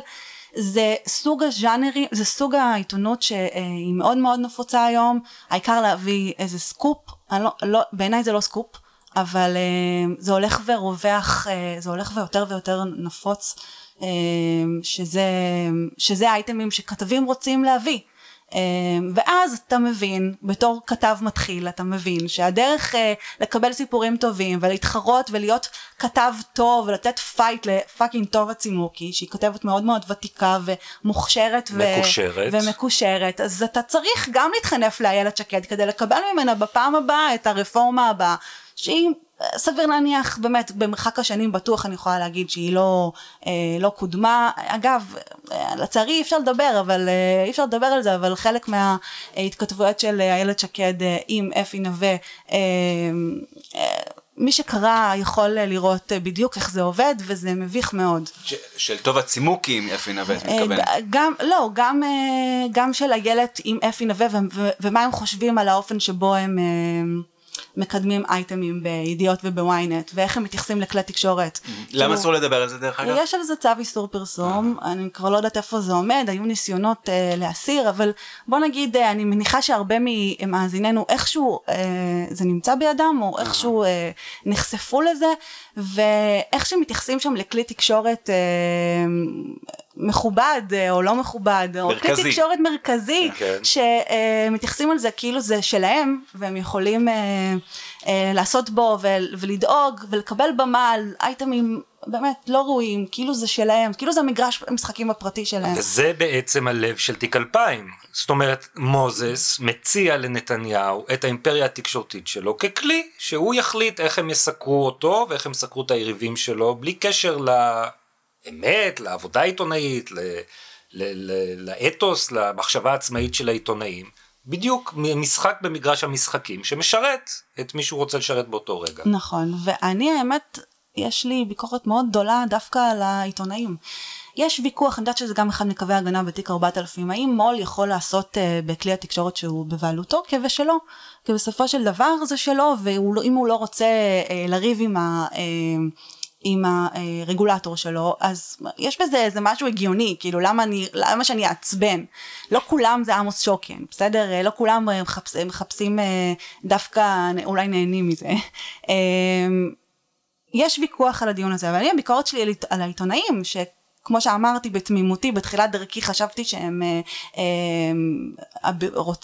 זה סוג הז'אנרים, זה סוג העיתונות שהיא מאוד מאוד נפוצה היום, העיקר להביא איזה סקופ, לא, לא, בעיניי זה לא סקופ, אבל אה, זה הולך ורווח, זה הולך ויותר ויותר נפוץ, שזה, שזה אייטמים שכתבים רוצים להביא. אמ, ואז אתה מבין, בתור כתב מתחיל, אתה מבין שהדרך אה, לקבל סיפורים טובים ולהתחרות ולהיות כתב טוב ולתת פייט לפאקינג טוב הצימוקי, שהיא כתבת מאוד מאוד ותיקה ומוכשרת מקושרת. ו- ומקושרת, אז אתה צריך גם להתחנף לאיילת שקד כדי לקבל ממנה בפעם הבאה את הרפורמה הבאה, שהיא סביר להניח באמת במרחק השנים בטוח אני יכולה להגיד שהיא לא, אה, לא קודמה אגב אה, לצערי אי אפשר לדבר אבל אה, אי אפשר לדבר על זה אבל חלק מההתכתבויות של איילת שקד עם אפי נווה מי שקרא יכול לראות בדיוק איך זה עובד וזה מביך מאוד. ש- של טוב הצימוקים, אפי נווה, את מתכוונת. גם, לא, גם, גם של איילת עם אפי נווה ומה הם חושבים על האופן שבו הם מקדמים אייטמים בידיעות ובוויינט ואיך הם מתייחסים לכלי תקשורת. למה כאילו, אסור לדבר על זה דרך אגב? יש על זה צו איסור פרסום, אני כבר לא יודעת איפה זה עומד, היו ניסיונות אה, להסיר, אבל בוא נגיד, אה, אני מניחה שהרבה ממאזיננו איכשהו אה, זה נמצא בידם, או איכשהו אה, נחשפו לזה, ואיך שמתייחסים שם לכלי תקשורת אה, מכובד אה, או לא מכובד, או מרכזי. כלי תקשורת מרכזי, כן. שמתייחסים על זה כאילו זה שלהם, והם יכולים אה, אה, לעשות בו ול- ולדאוג ולקבל במה על אייטמים באמת לא ראויים, כאילו זה שלהם, כאילו זה המגרש המשחקים הפרטי שלהם. וזה בעצם הלב של תיק 2000. זאת אומרת, מוזס מציע לנתניהו את האימפריה התקשורתית שלו ככלי שהוא יחליט איך הם יסקרו אותו ואיך הם יסקרו את היריבים שלו, בלי קשר לאמת, לעבודה העיתונאית, ל- ל- ל- לאתוס, למחשבה העצמאית של העיתונאים. בדיוק משחק במגרש המשחקים שמשרת את מי שהוא רוצה לשרת באותו רגע. נכון, ואני האמת, יש לי ביקורת מאוד גדולה דווקא על העיתונאים. יש ויכוח, אני יודעת שזה גם אחד מקווי ההגנה בתיק 4000, האם מו"ל יכול לעשות uh, בכלי התקשורת שהוא בבעלותו כבשלו, כי בסופו של דבר זה שלו, ואם הוא לא רוצה uh, לריב עם ה... Uh, עם הרגולטור שלו, אז יש בזה איזה משהו הגיוני, כאילו למה, אני, למה שאני אעצבן? לא כולם זה עמוס שוקן, בסדר? לא כולם אה, מחפש, מחפשים אה, דווקא, אולי נהנים מזה. אה, יש ויכוח על הדיון הזה, אבל אני הביקורת שלי על עית- על שכמו שאמרתי בתמימותי בתחילת דרכי חשבתי שהם אה, אה,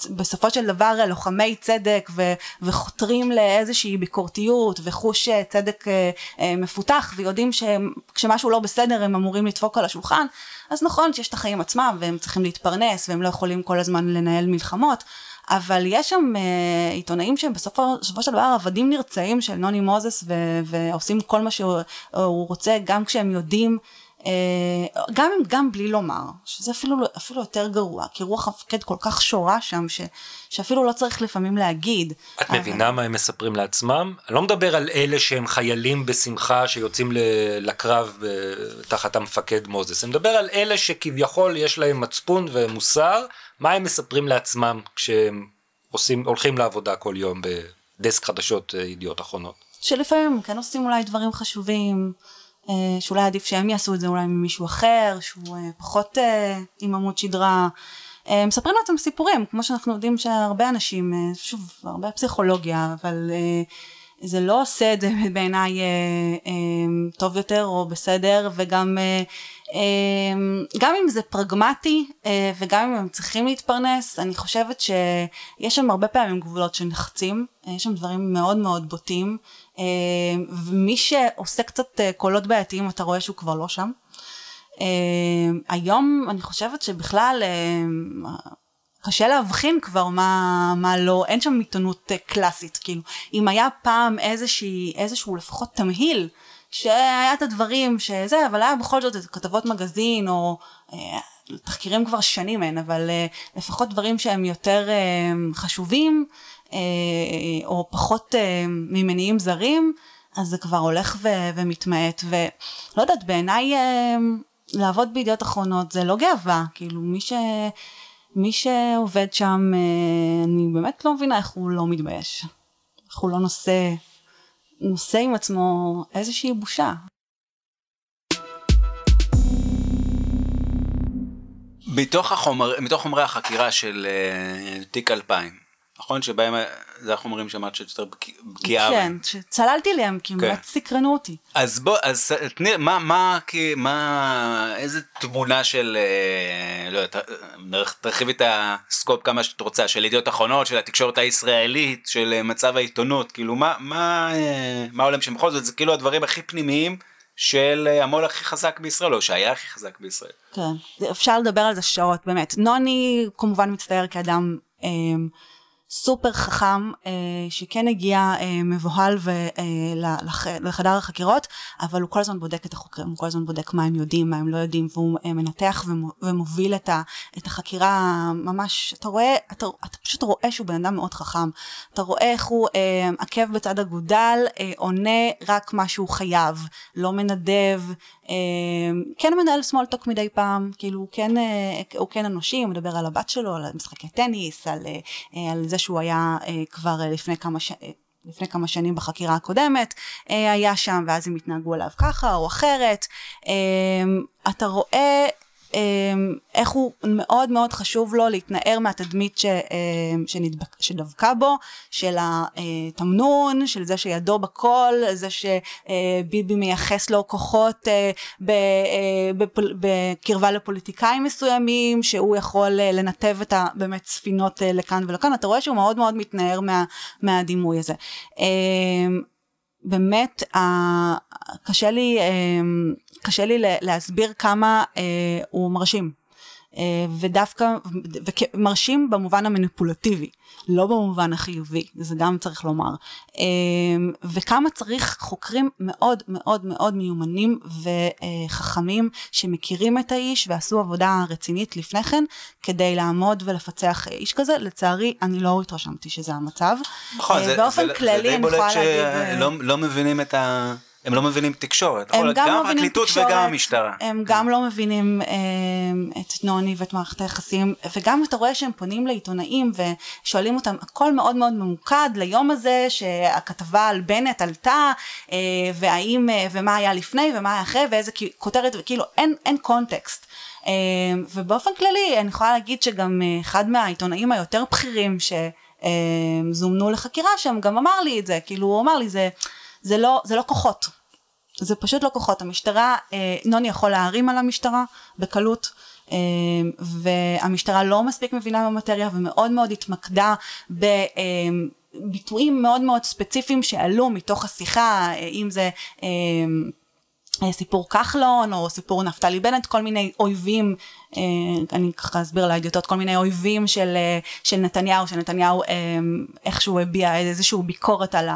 בסופו של דבר לוחמי צדק ו- וחותרים לאיזושהי ביקורתיות וחוש אה, צדק מפותח ויודעים שכשמשהו לא בסדר הם אמורים לדפוק על השולחן אז נכון שיש את החיים עצמם והם צריכים להתפרנס והם לא יכולים כל הזמן לנהל מלחמות אבל יש שם uh, עיתונאים שהם בסופו, של דבר עבדים נרצעים של נוני מוזס ו- ועושים כל מה שהוא הוא רוצה גם כשהם יודעים גם, גם בלי לומר שזה אפילו, אפילו יותר גרוע כי רוח המפקד כל כך שורה שם ש, שאפילו לא צריך לפעמים להגיד. את אבל- מבינה מה הם מספרים לעצמם? אני לא מדבר על אלה שהם חיילים בשמחה שיוצאים לקרב אה, תחת המפקד מוזס, אני מדבר על אלה שכביכול יש להם מצפון ומוסר, מה הם מספרים לעצמם כשהם עושים, הולכים לעבודה כל יום בדסק חדשות אה, ידיעות אחרונות. שלפעמים כן עושים אולי דברים חשובים, שאולי עדיף שהם יעשו את זה אולי ממישהו אחר, שהוא אה, פחות אה, עם עמוד שדרה. אה, מספרים לעצמם סיפורים, כמו שאנחנו יודעים שהרבה אנשים, אה, שוב, הרבה פסיכולוגיה, אבל אה, זה לא עושה את זה בעיניי אה, אה, טוב יותר או בסדר, וגם אה, אה, גם אם זה פרגמטי אה, וגם אם הם צריכים להתפרנס, אני חושבת שיש שם הרבה פעמים גבולות שנחצים, אה, יש שם דברים מאוד מאוד בוטים, אה, ומי שעושה קצת אה, קולות בעייתיים אתה רואה שהוא כבר לא שם. אה, היום אני חושבת שבכלל אה, קשה להבחין כבר מה, מה לא, אין שם עיתונות אה, קלאסית, כאילו, אם היה פעם איזושהי, איזשהו לפחות תמהיל, שהיה את הדברים שזה, אבל היה בכל זאת כתבות מגזין, או אה, תחקירים כבר שנים אין, אבל אה, לפחות דברים שהם יותר אה, חשובים, אה, או פחות אה, ממניעים זרים, אז זה כבר הולך ו- ומתמעט, ולא יודעת, בעיניי אה, לעבוד בידיעות אחרונות זה לא גאווה, כאילו מי ש... מי שעובד שם, אה, אני באמת לא מבינה איך הוא לא מתבייש. איך הוא לא נושא, נושא עם עצמו איזושהי בושה. מתוך, החומר, מתוך חומרי החקירה של uh, תיק 2000, נכון? שבהם אה, זה החומרים שאמרת שאת יותר בקי- בקיאה. כן, שצללתי להם, כי הם כן. באמת סקרנו אותי. אז בוא, אז תני, מה, מה, מה, איזה תמונה של, אה, לא יודעת, אה, תרחיבי את הסקופ כמה שאת רוצה, של ידיעות אחרונות, של התקשורת הישראלית, של אה, מצב העיתונות, כאילו מה, מה, אה, מה העולם שבכל זאת, זה כאילו הדברים הכי פנימיים של אה, המו"ל הכי חזק בישראל, או שהיה הכי חזק בישראל. כן, אפשר לדבר על זה שעות, באמת. נוני כמובן מצטייר כאדם אה, סופר חכם, אה, שכן הגיע אה, מבוהל ו, אה, לח, לחדר החקירות, אבל הוא כל הזמן בודק את החוקרים, הוא כל הזמן בודק מה הם יודעים, מה הם לא יודעים, והוא אה, מנתח ומו, ומוביל את, ה, את החקירה ממש, אתה רואה, אתה, אתה פשוט רואה שהוא בן אדם מאוד חכם. אתה רואה איך הוא אה, עקב בצד אגודל, אה, עונה רק מה שהוא חייב, לא מנדב, כן מנהל סמולטוק מדי פעם, כאילו הוא כן, אה, הוא כן אנושי, הוא מדבר על הבת שלו, על משחקי טניס, על, אה, על זה שהוא היה אה, כבר לפני כמה ש... אה, לפני כמה שנים בחקירה הקודמת היה שם ואז הם התנהגו אליו ככה או אחרת. אה, אתה רואה אה, איך הוא מאוד מאוד חשוב לו להתנער מהתדמית ש, אה, שנדבק, שדבקה בו, של התמנון, של זה שידו בכל, זה שביבי מייחס לו כוחות אה, אה, בקרבה לפוליטיקאים מסוימים, שהוא יכול אה, לנתב את ה- באמת ספינות אה, לכאן ולכאן, אתה רואה שהוא מאוד מאוד מתנער מה, מהדימוי הזה. באמת, קשה לי, אה, קשה לי להסביר כמה אה, הוא מרשים. אה, ודווקא, מרשים במובן המניפולטיבי, לא במובן החיובי, זה גם צריך לומר. אה, וכמה צריך חוקרים מאוד מאוד מאוד מיומנים וחכמים שמכירים את האיש ועשו עבודה רצינית לפני כן, כדי לעמוד ולפצח איש כזה. לצערי, אני לא התרשמתי שזה המצב. נכון, אה, זה, באופן זה, כללי, זה די בולט יכולה להגיד... שלא לא מבינים את ה... הם לא מבינים תקשורת, הם נכון? גם לא מבינים הפרקליטות תקשורת, וגם המשטרה. הם גם לא מבינים אה, את נוני ואת מערכת היחסים, וגם אתה רואה שהם פונים לעיתונאים ושואלים אותם, הכל מאוד מאוד ממוקד ליום הזה שהכתבה על בנט עלתה, אה, והאם, אה, ומה היה לפני ומה היה אחרי, ואיזה כותרת, וכאילו אין, אין קונטקסט. אה, ובאופן כללי אני יכולה להגיד שגם אחד מהעיתונאים היותר בכירים שזומנו לחקירה שם גם אמר לי את זה, כאילו הוא אמר לי זה, זה, לא, זה לא כוחות, זה פשוט לא כוחות, המשטרה, אה, נוני יכול להערים על המשטרה בקלות. אה, והמשטרה לא מספיק מבינה במטריה ומאוד מאוד התמקדה בביטויים מאוד מאוד ספציפיים שעלו מתוך השיחה, אה, אם זה אה, אה, סיפור כחלון או סיפור נפתלי בנט, כל מיני אויבים, אה, אני ככה אסביר לידיעות, כל מיני אויבים של, אה, של נתניהו, שנתניהו אה, איכשהו הביע איזושהי ביקורת על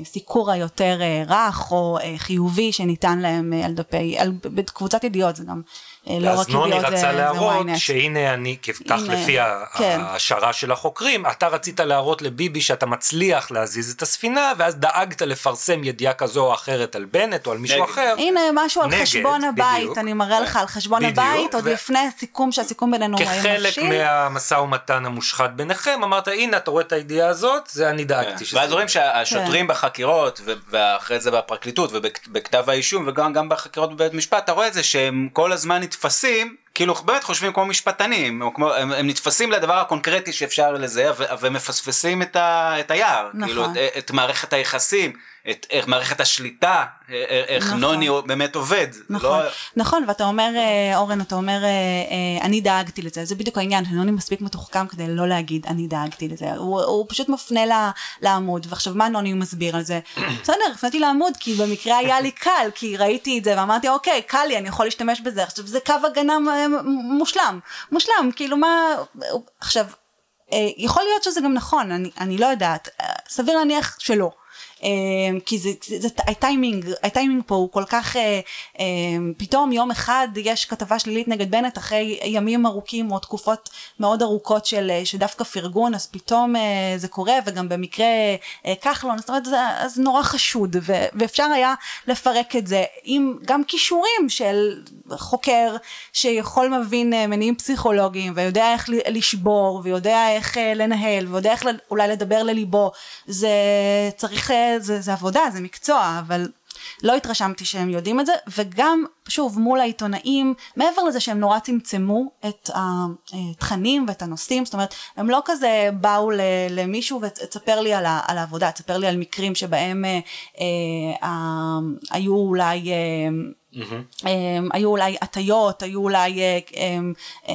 הסיקור היותר אה, רך או אה, חיובי שניתן להם אה, על דפי, על, בקבוצת ידיעות, זה גם אה, לא ואז רק נוני ידיעות, זה, רצה זה להראות. שהנה אני, כך הנה, לפי כן. ההשערה של החוקרים, אתה רצית להראות לביבי שאתה מצליח להזיז את הספינה, ואז דאגת לפרסם ידיעה כזו או אחרת על בנט או על מישהו נגד. אחר. הנה משהו על נגד, חשבון הבית, בדיוק. אני מראה לך על חשבון בדיוק, הבית, עוד ו- לפני הסיכום שהסיכום בינינו היה כחלק מבשיל. מהמשא ומתן המושחת ביניכם, אמרת הנה אתה רואה את הידיעה הזאת, זה אני דאגתי כן. ואז רואים יהיה." שהשוטרים בחקירות ו- ואחרי זה בפרקליטות ובכתב האישום וגם גם בחקירות בבית משפט אתה רואה את זה שהם כל הזמן נתפסים כאילו באמת חושבים כמו משפטנים או כמו, הם, הם נתפסים לדבר הקונקרטי שאפשר לזה ו- ומפספסים את, ה, את היער נכון. כאילו את, את מערכת היחסים את, את מערכת השליטה א- א- איך נכון. נוני באמת עובד. זה נכון, לא, נכון, ואתה אומר, אה, אורן, אתה אומר, אה, אה, אני דאגתי לזה, זה בדיוק העניין, שנוני מספיק מתוחכם כדי לא להגיד, אני דאגתי לזה, הוא, הוא פשוט מפנה ל- לעמוד, ועכשיו מה נוני מסביר על זה? בסדר, הפניתי לעמוד, כי במקרה היה לי קל, כי ראיתי את זה, ואמרתי, אוקיי, קל לי, אני יכול להשתמש בזה, עכשיו זה קו הגנה אה, מושלם, מושלם, כאילו מה, עכשיו, אה, יכול להיות שזה גם נכון, אני, אני לא יודעת, אה, סביר להניח שלא. אה, כי זה, זה, זה הטיימינג, הטיימינג פה הוא כל כך, אה, אה, פתאום יום אחד יש כתבה שלילית נגד בנט אחרי ימים ארוכים או תקופות מאוד ארוכות של, אה, שדווקא פרגון, אז פתאום אה, זה קורה, וגם במקרה כחלון, זאת אומרת, זה, זה נורא חשוד, ו, ואפשר היה לפרק את זה עם גם כישורים של חוקר שיכול אה, מניעים פסיכולוגיים, ויודע איך לשבור, ויודע איך לנהל, ויודע איך אולי לדבר לליבו, זה צריך, זה, זה עבודה, זה מקצוע, אבל לא התרשמתי שהם יודעים את זה, וגם, שוב, מול העיתונאים, מעבר לזה שהם נורא צמצמו את התכנים ואת הנושאים, זאת אומרת, הם לא כזה באו למישהו ותספר לי על, על העבודה, תספר לי על מקרים שבהם אה, אה, היו אולי... אה, Um, היו אולי הטיות, היו אולי uh, um, um,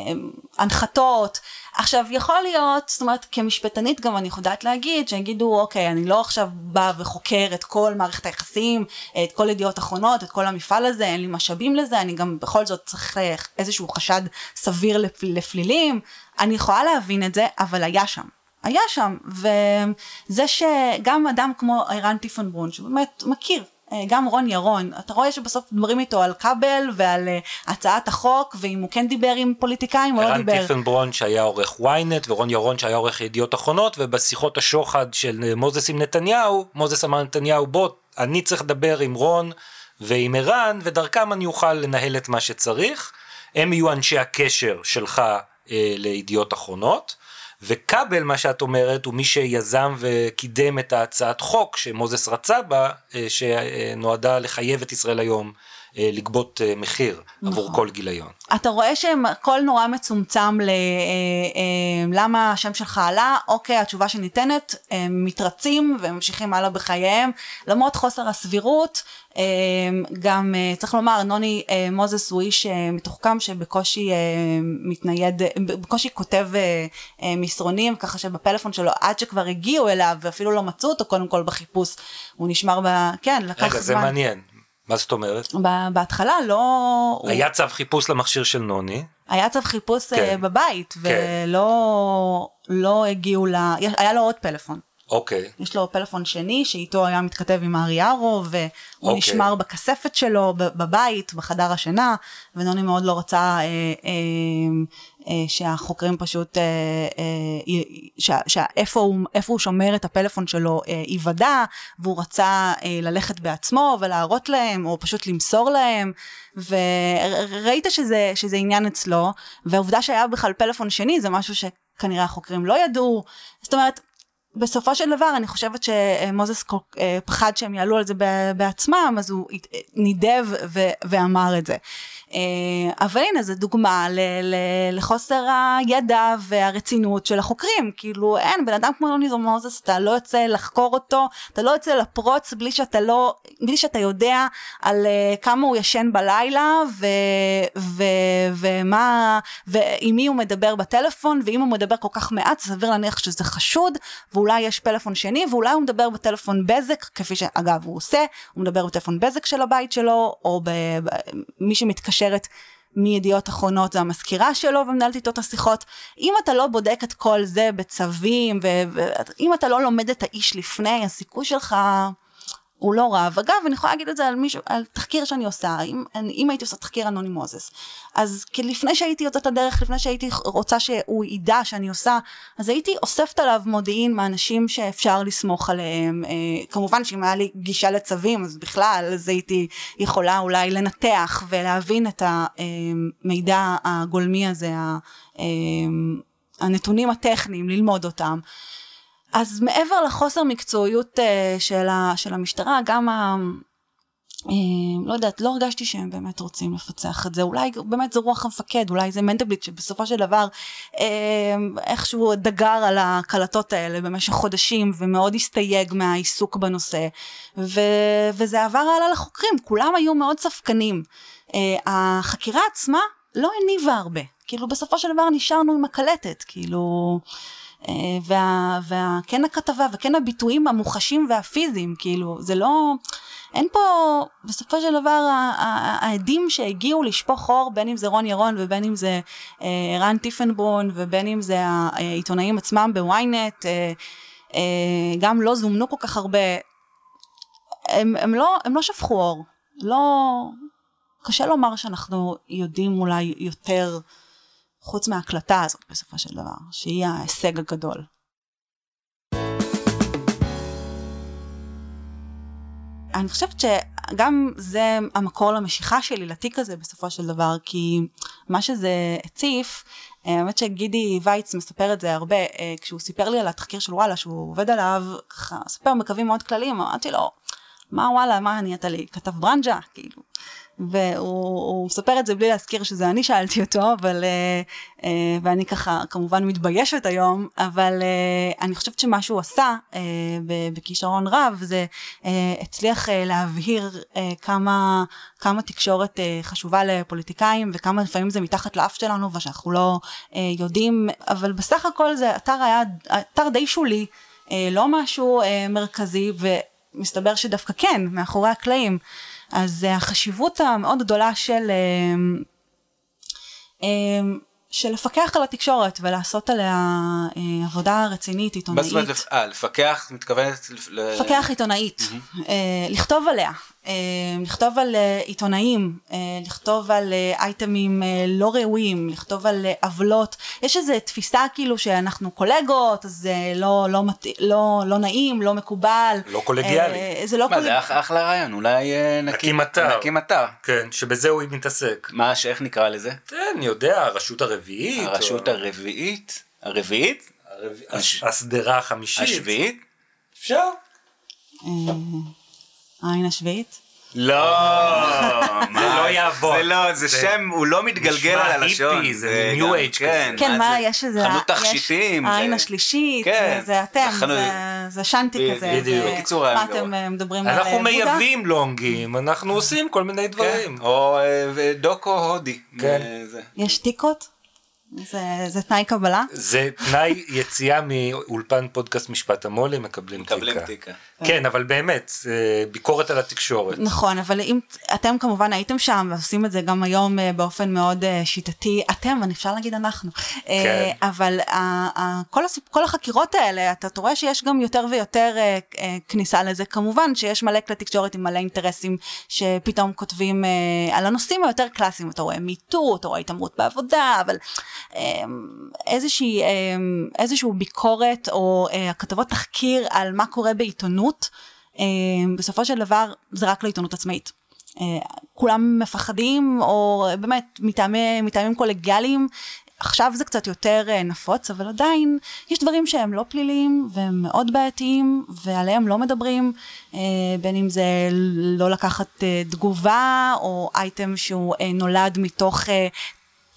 הנחתות. עכשיו יכול להיות, זאת אומרת כמשפטנית גם אני יודעת להגיד, שיגידו אוקיי אני לא עכשיו באה וחוקר את כל מערכת היחסים, את כל ידיעות אחרונות, את כל המפעל הזה, אין לי משאבים לזה, אני גם בכל זאת צריך uh, איזשהו חשד סביר לפ, לפלילים, אני יכולה להבין את זה, אבל היה שם. היה שם, וזה שגם אדם כמו ערן טיפנברון, שבאמת מכיר אה, גם רון ירון, אתה רואה שבסוף מדברים איתו על כבל ועל uh, הצעת החוק, ואם הוא כן דיבר עם פוליטיקאים או לא ערן דיבר. טיפנברון שהיה עורך ynet ורון ירון שהיה עורך ידיעות אחרונות ובשיחות השוחד של אה, מוזס עם נתניהו, מוזס אמר נתניהו בוא אני צריך לדבר עם רון ועם ערן ודרכם אני אוכל לנהל את מה שצריך, הם יהיו אנשי הקשר שלך אה, לידיעות אחרונות. וכבל מה שאת אומרת הוא מי שיזם וקידם את ההצעת חוק שמוזס רצה בה אה, שנועדה לחייב את ישראל היום לגבות אה, מחיר נכון. עבור כל גיליון. אתה רואה שהכל נורא מצומצם ל... אה, אה, למה השם שלך עלה, אוקיי, התשובה שניתנת, הם מתרצים וממשיכים הלאה בחייהם, למרות חוסר הסבירות, אה, גם אה, צריך לומר, נוני אה, מוזס הוא איש אה, מתוחכם שבקושי אה, מתנייד, אה, בקושי כותב אה, אה, מסרונים, ככה שבפלאפון שלו עד שכבר הגיעו אליו ואפילו לא מצאו אותו קודם כל בחיפוש, הוא נשמר ב... כן, לקח רגע, זה זמן. מעניין. מה זאת אומרת? בהתחלה לא... הוא- היה צו חיפוש למכשיר של נוני, היה צו חיפוש כן. כן. בבית, ולא לא הגיעו ל... היה לו עוד פלאפון. אוקיי. יש לו פלאפון שני שאיתו היה מתכתב עם ארי ארו והוא אוקיי. נשמר בכספת שלו בבית בחדר השינה ונוני מאוד לא רצה אה, אה, אה, שהחוקרים פשוט אה, אה, שאיפה הוא, שומר את הפלאפון שלו אה, ייוודע והוא רצה אה, ללכת בעצמו ולהראות להם או פשוט למסור להם וראית שזה, שזה עניין אצלו והעובדה שהיה בכלל פלאפון שני זה משהו שכנראה החוקרים לא ידעו זאת אומרת בסופו של דבר אני חושבת שמוזס אה, פחד שהם יעלו על זה בעצמם אז הוא נידב ואמר את זה. אה, אבל הנה זו דוגמה לחוסר הידע והרצינות של החוקרים. כאילו אין בן אדם כמו יוני מוזס אתה לא יוצא לחקור אותו אתה לא יוצא לפרוץ בלי שאתה לא בלי שאתה יודע על אה, כמה הוא ישן בלילה ו, ו, ומה ועם מי הוא מדבר בטלפון ואם הוא מדבר כל כך מעט סביר להניח שזה חשוד ואולי יש פלאפון שני ואולי הוא מדבר בטלפון בזק כפי שאגב הוא עושה הוא מדבר בטלפון בזק של הבית שלו או במי שמתקשרת מידיעות אחרונות זה המזכירה שלו ומנהלת איתו את השיחות. אם אתה לא בודק את כל זה בצווים ואם אתה לא לומד את האיש לפני הסיכוי שלך הוא לא רב. אגב, אני יכולה להגיד את זה על מישהו, על תחקיר שאני עושה, אם, אם הייתי עושה תחקיר אנוני מוזס, אז לפני שהייתי יוצאת לדרך, לפני שהייתי רוצה שהוא ידע שאני עושה, אז הייתי אוספת עליו מודיעין מאנשים שאפשר לסמוך עליהם. אה, כמובן שאם היה לי גישה לצווים, אז בכלל, אז הייתי יכולה אולי לנתח ולהבין את המידע הגולמי הזה, אה, הנתונים הטכניים, ללמוד אותם. אז מעבר לחוסר מקצועיות uh, של, ה, של המשטרה, גם ה... Uh, לא יודעת, לא הרגשתי שהם באמת רוצים לפצח את זה, אולי באמת זה רוח המפקד, אולי זה מנדלבליט שבסופו של דבר uh, איכשהו דגר על הקלטות האלה במשך חודשים ומאוד הסתייג מהעיסוק בנושא, ו, וזה עבר הלאה לחוקרים, כולם היו מאוד ספקנים. Uh, החקירה עצמה לא הניבה הרבה, כאילו בסופו של דבר נשארנו עם הקלטת, כאילו... וה, וה, כן הכתבה וכן הביטויים המוחשים והפיזיים, כאילו, זה לא, אין פה, בסופו של דבר, העדים שהגיעו לשפוך אור, בין אם זה רון ירון ובין אם זה אה, רן טיפנברון ובין אם זה העיתונאים עצמם בוויינט, אה, אה, גם לא זומנו כל כך הרבה. הם, הם, לא, הם לא שפכו אור, לא, קשה לומר שאנחנו יודעים אולי יותר חוץ מההקלטה הזאת בסופו של דבר, שהיא ההישג הגדול. אני חושבת שגם זה המקור למשיכה שלי לתיק הזה בסופו של דבר, כי מה שזה הציף, האמת שגידי וייץ מספר את זה הרבה, אה, כשהוא סיפר לי על התחקיר של וואלה שהוא עובד עליו, ככה סיפר בקווים מאוד כלליים, אמרתי לו, מה וואלה, מה נהיית לי, כתב ברנז'ה, כאילו. והוא מספר את זה בלי להזכיר שזה אני שאלתי אותו, אבל, uh, uh, ואני ככה כמובן מתביישת היום, אבל uh, אני חושבת שמה שהוא עשה uh, בכישרון רב זה uh, הצליח uh, להבהיר uh, כמה, כמה תקשורת uh, חשובה לפוליטיקאים וכמה לפעמים זה מתחת לאף שלנו ושאנחנו לא uh, יודעים, אבל בסך הכל זה אתר היה אתר די שולי, uh, לא משהו uh, מרכזי ומסתבר שדווקא כן, מאחורי הקלעים. אז אה, החשיבות המאוד גדולה של, אה, אה, של לפקח על התקשורת ולעשות עליה עבודה רצינית, עיתונאית. מה זאת אומרת, לפקח, מתכוונת? לפקח עיתונאית, לכתוב עליה. אה, לכתוב על אה, עיתונאים, אה, לכתוב על אייטמים לא ראויים, לכתוב על עוולות, יש איזו תפיסה כאילו שאנחנו קולגות, אז זה לא, לא, לא, לא נעים, לא מקובל. לא קולגיאלי. זה לא קולגיאלי. מה, זה אחלה רעיון, אולי נקים אתר. נקים אתר. כן, שבזה הוא מתעסק. מה, שאיך נקרא לזה? כן, אני יודע, הרשות הרביעית. הרשות הרביעית? הרביעית? השדרה החמישית. השביעית? אפשר. העין השביעית? לא, זה לא יעבוד. זה לא, זה שם, הוא לא מתגלגל על הלשון. זה ניו אייג' כן, כן, מה, יש איזה... חנות תכשיטים. העין השלישית, כן. זה אתם, זה שנטי כזה. בדיוק. בקיצור, מה אתם אה, מדברים על בודה? אנחנו מייבאים לונגים, אנחנו עושים כל מיני דברים. או אה, דוקו הודי. יש טיקות? זה, זה תנאי קבלה? זה תנאי יציאה מאולפן פודקאסט משפט המו"לים, מקבלים, מקבלים תיקה. תיקה. כן, אבל באמת, ביקורת על התקשורת. נכון, אבל אם אתם כמובן הייתם שם ועושים את זה גם היום אה, באופן מאוד אה, שיטתי, אתם, אני אפשר להגיד אנחנו. אה, כן. אבל כל, הסיפ, כל החקירות האלה, אתה רואה שיש גם יותר ויותר כניסה לזה. כמובן שיש מלא כלי תקשורת עם מלא אינטרסים שפתאום כותבים על הנושאים היותר קלאסיים, אתה רואה מיטו, אתה רואה התעמרות בעבודה, אבל איזושהי, איזושהי ביקורת או כתבות תחקיר על מה קורה בעיתונות. אה, בסופו של דבר זה רק לעיתונות עצמאית. אה, כולם מפחדים, או באמת מטעמי, מטעמים קולגיאליים, עכשיו זה קצת יותר אה, נפוץ, אבל עדיין יש דברים שהם לא פליליים והם מאוד בעייתיים ועליהם לא מדברים, בין אם זה לא לקחת תגובה או אייטם שהוא נולד מתוך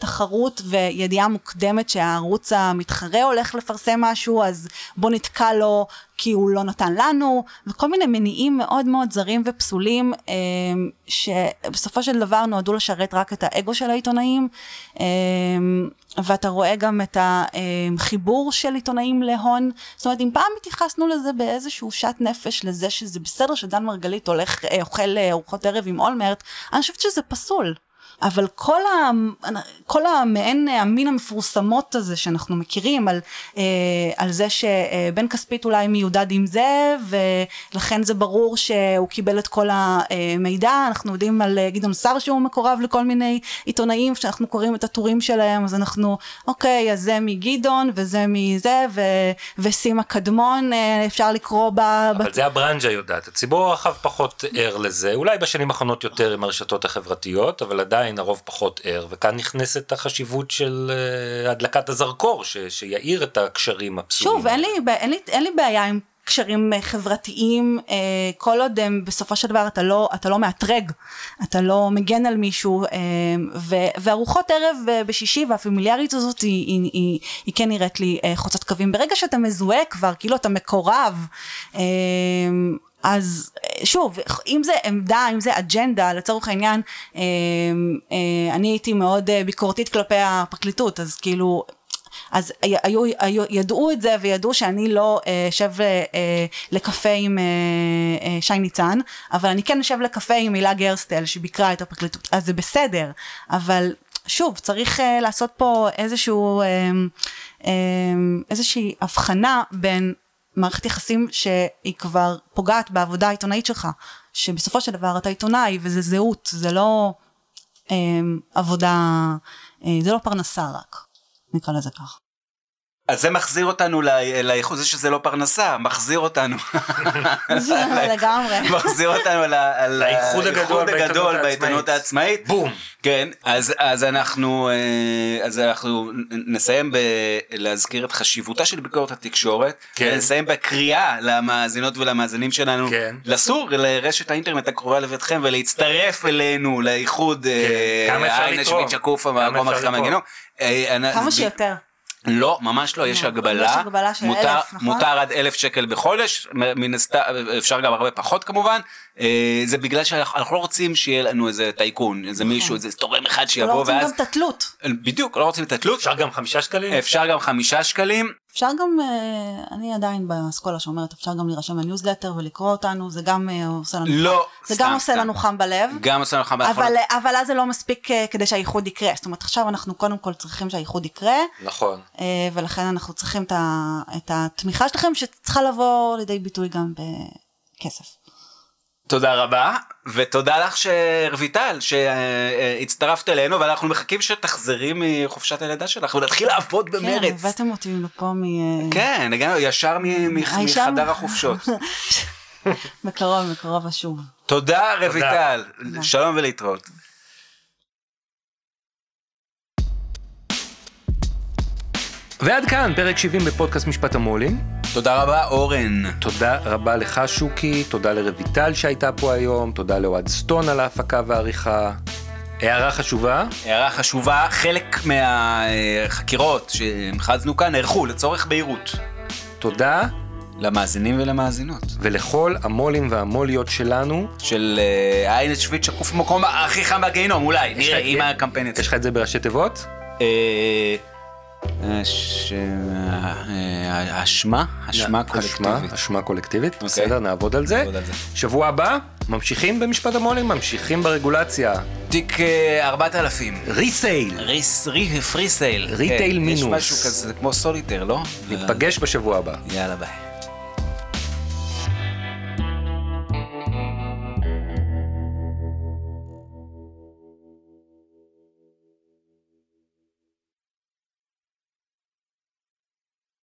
תחרות וידיעה מוקדמת שהערוץ המתחרה הולך לפרסם משהו אז בוא נתקע לו כי הוא לא נתן לנו וכל מיני מניעים מאוד מאוד זרים ופסולים אה, שבסופו של דבר נועדו לשרת רק את האגו של העיתונאים אה, ואתה רואה גם את החיבור של עיתונאים להון. זאת אומרת אם פעם התייחסנו לזה באיזשהו שאט נפש לזה שזה בסדר שדן מרגלית הולך אה, אוכל ארוחות ערב עם אולמרט אני חושבת שזה פסול אבל כל, ה, כל המעין המין המפורסמות הזה שאנחנו מכירים על, אה, על זה שבן כספית אולי מיודד עם זה ולכן זה ברור שהוא קיבל את כל המידע אנחנו יודעים על גדעון סער שהוא מקורב לכל מיני עיתונאים שאנחנו קוראים את הטורים שלהם אז אנחנו אוקיי אז זה מגדעון וזה מזה ו, וסימה קדמון אה, אפשר לקרוא ב... אבל בת... זה הברנז'ה יודעת. הציבור הרחב פחות ער לזה אולי בשנים האחרונות יותר עם הרשתות החברתיות אבל עדיין עדיין הרוב פחות ער, וכאן נכנסת החשיבות של uh, הדלקת הזרקור, ש, שיאיר את הקשרים הפסולים. שוב, אין לי, אין, לי, אין לי בעיה עם קשרים אה, חברתיים, uh, כל עוד הם בסופו של דבר אתה לא, אתה לא מאתרג, אתה לא מגן על מישהו, uh, ו, וארוחות ערב בשישי והפמיליארית הזאת היא, היא, היא, היא כן נראית לי חוצת קווים. ברגע שאתה מזוהה כבר, כאילו אתה מקורב, אז שוב, אם זה עמדה, אם זה אג'נדה, לצורך העניין, אה, אה, אני הייתי מאוד אה, ביקורתית כלפי הפרקליטות, אז כאילו, אז היו, היו, ידעו את זה וידעו שאני לא אשב לקפה עם שי ניצן, אבל אני כן אשב לקפה עם הילה גרסטל שביקרה את הפרקליטות, אז זה בסדר, אבל שוב, צריך לעשות פה איזשהו, איזושהי הבחנה בין מערכת יחסים שהיא כבר פוגעת בעבודה העיתונאית שלך, שבסופו של דבר אתה עיתונאי וזה זהות, זה לא אה, עבודה, אה, זה לא פרנסה רק, נקרא לזה כך. אז זה מחזיר אותנו לאיכות, זה שזה לא פרנסה, מחזיר אותנו. לגמרי. מחזיר אותנו ל- ל- לאיחוד הגדול בעיתונות העצמאית. בום. כן, אז, אז אנחנו, אה, אז אנחנו נסיים בלהזכיר את חשיבותה של ביקורת התקשורת, כן. ונסיים בקריאה למאזינות ולמאזינים שלנו, כן. לסור לרשת האינטרנט הקרובה לביתכם ולהצטרף אלינו לאיחוד אה, כמה אפשר העין לתרום? השביעית שקוף המקום אחרי. אה, אני- כמה שיותר. לא, ממש לא, יש לא, הגבלה. יש הגבלה של מותר, אלף, נכון? מותר עד אלף שקל בחודש, מן הסתם, אפשר גם הרבה פחות כמובן. אה, זה בגלל שאנחנו אנחנו לא רוצים שיהיה לנו איזה טייקון, איזה מישהו, איזה תורם אחד לא שיבוא רוצים ואז... גם את התלות. בדיוק, לא רוצים את התלות. אפשר גם חמישה שקלים? אפשר גם חמישה שקלים. אפשר גם, אה, אני עדיין באסכולה שאומרת, אפשר גם להירשם לניוזלטר ולקרוא אותנו, זה גם אה, עושה לנו, לא, זה סתם, גם עושה סתם. לנו חם בלב. גם עושה לנו חם אבל, אבל אז זה לא מספיק אה, כדי שהאיחוד יקרה, זאת אומרת עכשיו אנחנו קודם כל צריכים שהאיחוד יקרה, נכון. אה, ולכן אנחנו צריכים את התמיכה שלכם שצריכה לבוא לידי ביטוי גם בכסף. תודה רבה, ותודה לך רויטל שהצטרפת אלינו, ואנחנו מחכים שתחזרי מחופשת הלידה שלך ונתחיל לעבוד כן, במרץ. הבאתם אותי לפה מ... כן, הגענו ישר מחדר החופשות. בקרוב, בקרוב אשוב. תודה רויטל. שלום ולהתראות. ועד כאן פרק 70 בפודקאסט משפט המו"לים. תודה רבה אורן. תודה רבה לך שוקי, תודה לרויטל שהייתה פה היום, תודה לאוהד סטון על ההפקה והעריכה. הערה חשובה, הערה חשובה, חלק מהחקירות שהמחזנו כאן נערכו לצורך בהירות. תודה, למאזינים ולמאזינות. ולכל המו"לים והמו"ליות שלנו, של אה, העין השביעית שקוף במקום הכי חם בגיהינום, אולי, נראה אם הקמפיין יצא. יש לך את זה בראשי תיבות? אה, אה, אשמה? אשמה קולקטיבית. אשמה קולקטיבית, אוקיי. בסדר, נעבוד על זה. שבוע הבא, ממשיכים במשפט המו"לים, ממשיכים ברגולציה. תיק אה, 4000. ריסייל. ריס, רי, פרי סייל. ריטייל כן, מינוס. יש משהו כזה, כמו סוליטר, לא? ניפגש בשבוע הבא. יאללה ביי.